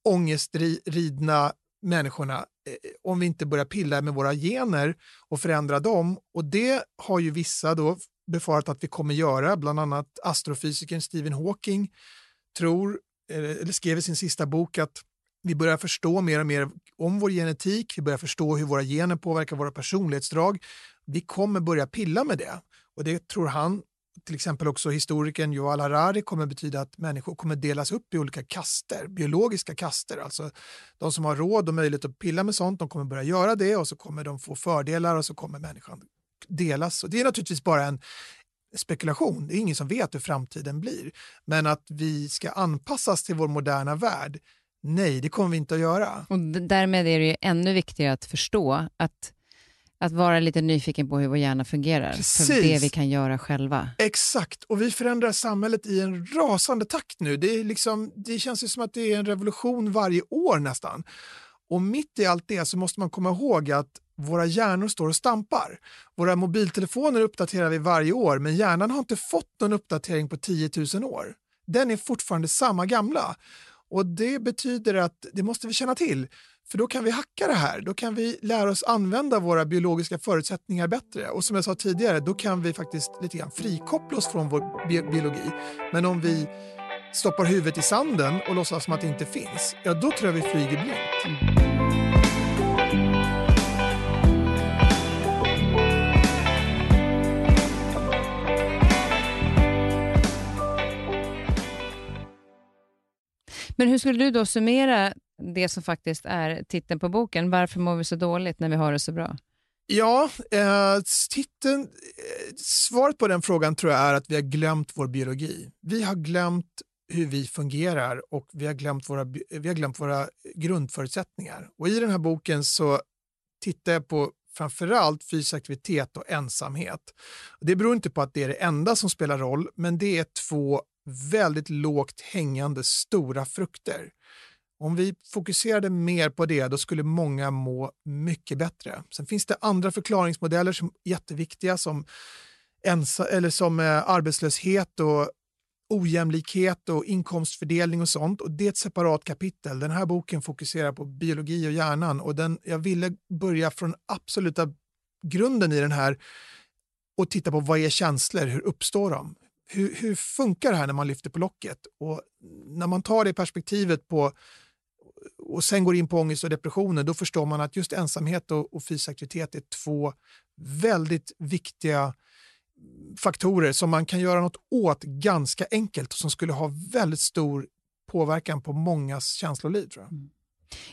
ångestridna människorna eh, om vi inte börjar pilla med våra gener och förändra dem. Och det har ju vissa då befarat att vi kommer göra. Bland annat astrofysikern Stephen Hawking tror, eller skrev i sin sista bok att vi börjar förstå mer och mer om vår genetik, vi börjar förstå hur våra gener påverkar våra personlighetsdrag. Vi kommer börja pilla med det. Och det tror han, till exempel också historikern Yuval Harari, kommer betyda att människor kommer delas upp i olika kaster, biologiska kaster. Alltså de som har råd och möjlighet att pilla med sånt, de kommer börja göra det och så kommer de få fördelar och så kommer människan delas. Och det är naturligtvis bara en spekulation, det är ingen som vet hur framtiden blir. Men att vi ska anpassas till vår moderna värld, nej, det kommer vi inte att göra. Och därmed är det ännu viktigare att förstå att att vara lite nyfiken på hur vår hjärna fungerar, Precis. för det vi kan göra själva. Exakt, och vi förändrar samhället i en rasande takt nu. Det, är liksom, det känns ju som att det är en revolution varje år nästan. Och mitt i allt det så måste man komma ihåg att våra hjärnor står och stampar. Våra mobiltelefoner uppdaterar vi varje år men hjärnan har inte fått någon uppdatering på 10 000 år. Den är fortfarande samma gamla. Och det betyder att det måste vi känna till. För då kan vi hacka det här. Då kan vi lära oss använda våra biologiska förutsättningar bättre. Och som jag sa tidigare, då kan vi faktiskt lite grann frikoppla oss från vår bi biologi. Men om vi stoppar huvudet i sanden och låtsas som att det inte finns, ja då tror jag vi flyger blint. Men hur skulle du då summera det som faktiskt är titeln på boken? Varför mår vi så dåligt när vi har det så bra? Ja, eh, titeln, eh, svaret på den frågan tror jag är att vi har glömt vår biologi. Vi har glömt hur vi fungerar och vi har glömt våra, vi har glömt våra grundförutsättningar. Och I den här boken så tittar jag på framförallt fysisk aktivitet och ensamhet. Det beror inte på att det är det enda som spelar roll, men det är två väldigt lågt hängande stora frukter. Om vi fokuserade mer på det, då skulle många må mycket bättre. Sen finns det andra förklaringsmodeller som är jätteviktiga som, ensa, eller som eh, arbetslöshet och ojämlikhet och inkomstfördelning och sånt. Och Det är ett separat kapitel. Den här boken fokuserar på biologi och hjärnan och den, jag ville börja från absoluta grunden i den här och titta på vad är känslor, hur uppstår de? Hur, hur funkar det här när man lyfter på locket? Och när man tar det perspektivet på och sen går in på ångest och depressioner, då förstår man att just ensamhet och, och fysisk aktivitet är två väldigt viktiga faktorer som man kan göra något åt ganska enkelt och som skulle ha väldigt stor påverkan på mångas känsloliv. Tror jag. Mm.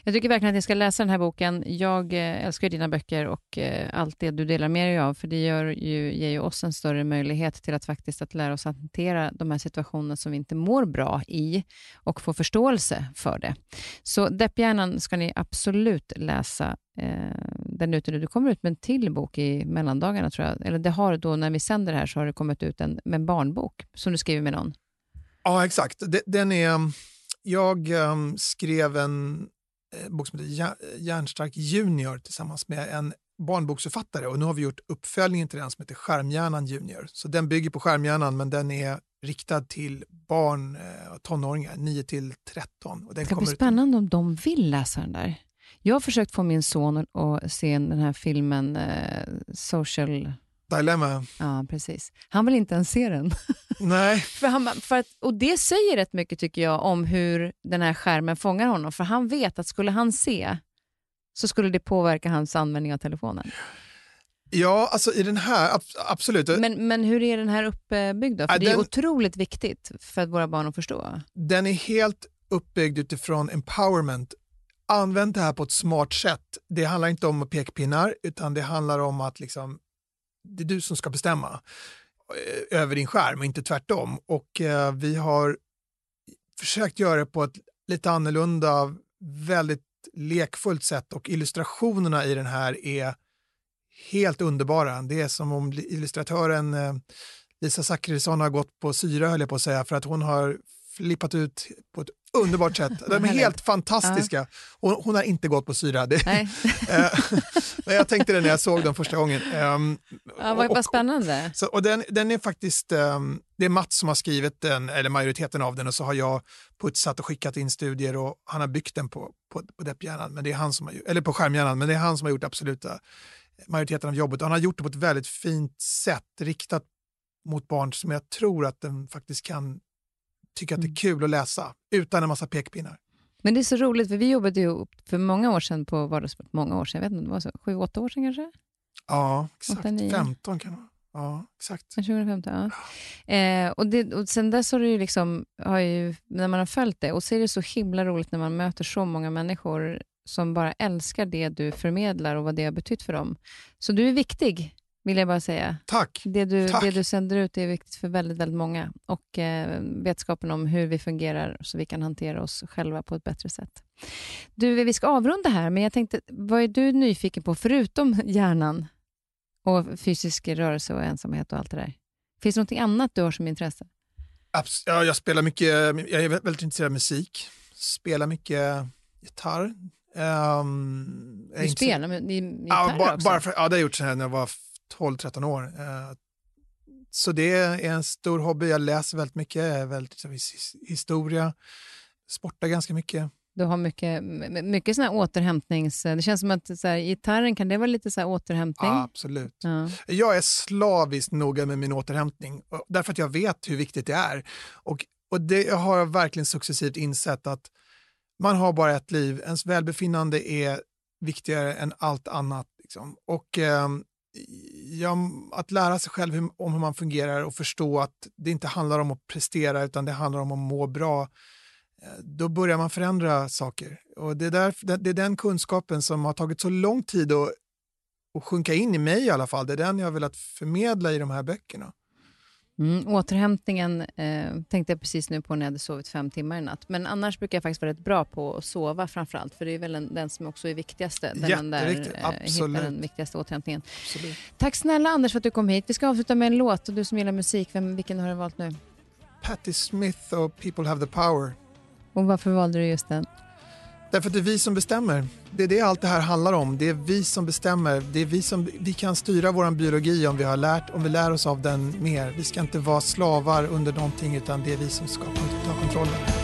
Jag tycker verkligen att ni ska läsa den här boken. Jag eh, älskar dina böcker och eh, allt det du delar med dig av, för det gör ju, ger ju oss en större möjlighet till att faktiskt att lära oss att hantera de här situationerna som vi inte mår bra i och få förståelse för det. Så Depphjärnan ska ni absolut läsa. Eh, den ute nu. Du kommer ut med en till bok i mellandagarna, tror jag. Eller det har då, när vi sänder det här, så har det kommit ut en, en barnbok som du skriver med någon. Ja, exakt. Den är... Jag ehm, skrev en bok som heter Järnstark Junior tillsammans med en barnboksförfattare och nu har vi gjort uppföljningen till den som heter Skärmhjärnan Junior. Så den bygger på Skärmhjärnan men den är riktad till barn och eh, tonåringar, 9 till 13. Och den det ska bli spännande om de vill läsa den där. Jag har försökt få min son att se den här filmen eh, Social Dilemma. Ja, precis. Han vill inte ens se den. Nej. för han, för att, och Det säger rätt mycket tycker jag om hur den här skärmen fångar honom. För han vet att skulle han se så skulle det påverka hans användning av telefonen. Ja, alltså i den här, absolut. Men, men hur är den här uppbyggd då? För ja, det är otroligt viktigt för våra barn att förstå. Den är helt uppbyggd utifrån empowerment. Använd det här på ett smart sätt. Det handlar inte om pekpinnar, utan det handlar om att liksom det är du som ska bestämma eh, över din skärm och inte tvärtom. Och eh, vi har försökt göra det på ett lite annorlunda, väldigt lekfullt sätt och illustrationerna i den här är helt underbara. Det är som om illustratören eh, Lisa Zackrisson har gått på syra höll jag på att säga för att hon har flippat ut på ett underbart sätt. De är helt fantastiska. Hon, hon har inte gått på syra. Det, eh, men jag tänkte det när jag såg dem första gången. Um, ja, vad, vad spännande. Så, och den, den är faktiskt, um, det är Mats som har skrivit den, eller majoriteten av den och så har jag putsat och skickat in studier och han har byggt den på, på, på depphjärnan, men det är han som har, eller på skärmhjärnan, men det är han som har gjort absoluta majoriteten av jobbet. Och han har gjort det på ett väldigt fint sätt, riktat mot barn som jag tror att den faktiskt kan tycka att det är mm. kul att läsa utan en massa pekpinnar. Men det är så roligt, för vi jobbade ju för många år sedan på Vardagssport. Många år sedan, jag vet inte, det var så, sju, åtta år sedan kanske? Ja, exakt. 8, 15 kan det vara. Ja, exakt. 2015, ja. Eh, och, det, och sen dess har det ju liksom, har ju, när man har följt det, och så är det så himla roligt när man möter så många människor som bara älskar det du förmedlar och vad det har betytt för dem. Så du är viktig vill jag bara säga. Tack. Det du, Tack. Det du sänder ut är viktigt för väldigt, väldigt många. Och eh, vetskapen om hur vi fungerar så vi kan hantera oss själva på ett bättre sätt. Du, vi ska avrunda här, men jag tänkte, vad är du nyfiken på, förutom hjärnan och fysisk rörelse och ensamhet och allt det där? Finns det något annat du har som intresse? Abs ja, jag spelar mycket, jag är väldigt intresserad av musik. Spelar mycket gitarr. Um, du spelar med gitarr ja, bara, också? Bara för, ja, det har jag gjort sedan jag var 12-13 år. Eh, så det är en stor hobby. Jag läser väldigt mycket, jag är väldigt historia. sportar ganska mycket. Du har mycket, mycket sån återhämtnings... Det känns som att så här, gitarren, kan det vara lite så här återhämtning? Ja, absolut. Ja. Jag är slaviskt noga med min återhämtning därför att jag vet hur viktigt det är. Och, och det har jag verkligen successivt insett att man har bara ett liv. Ens välbefinnande är viktigare än allt annat. Liksom. Och eh, ja, Att lära sig själv hur, om hur man fungerar och förstå att det inte handlar om att prestera utan det handlar om att må bra eh, då börjar man förändra saker. Och det, är där, det är den kunskapen som har tagit så lång tid att, att sjunka in i mig i alla fall. Det är den jag har velat förmedla i de här böckerna. Mm, återhämtningen eh, tänkte jag precis nu på när jag hade sovit fem timmar i natt. Men annars brukar jag faktiskt vara rätt bra på att sova framför allt. För det är väl en, den som också är viktigaste. Den Jätteviktigt, där, eh, den viktigaste återhämtningen. Absolut. Tack snälla Anders för att du kom hit. Vi ska avsluta med en låt. Och du som gillar musik, vem, vilken har du valt nu? Patti Smith och People Have The Power. Och varför valde du just den? Därför att det är vi som bestämmer. Det är det allt det här handlar om. Det är vi som bestämmer. Det är vi som vi kan styra vår biologi om vi har lärt, om vi lär oss av den mer. Vi ska inte vara slavar under någonting utan det är vi som ska ta kontrollen.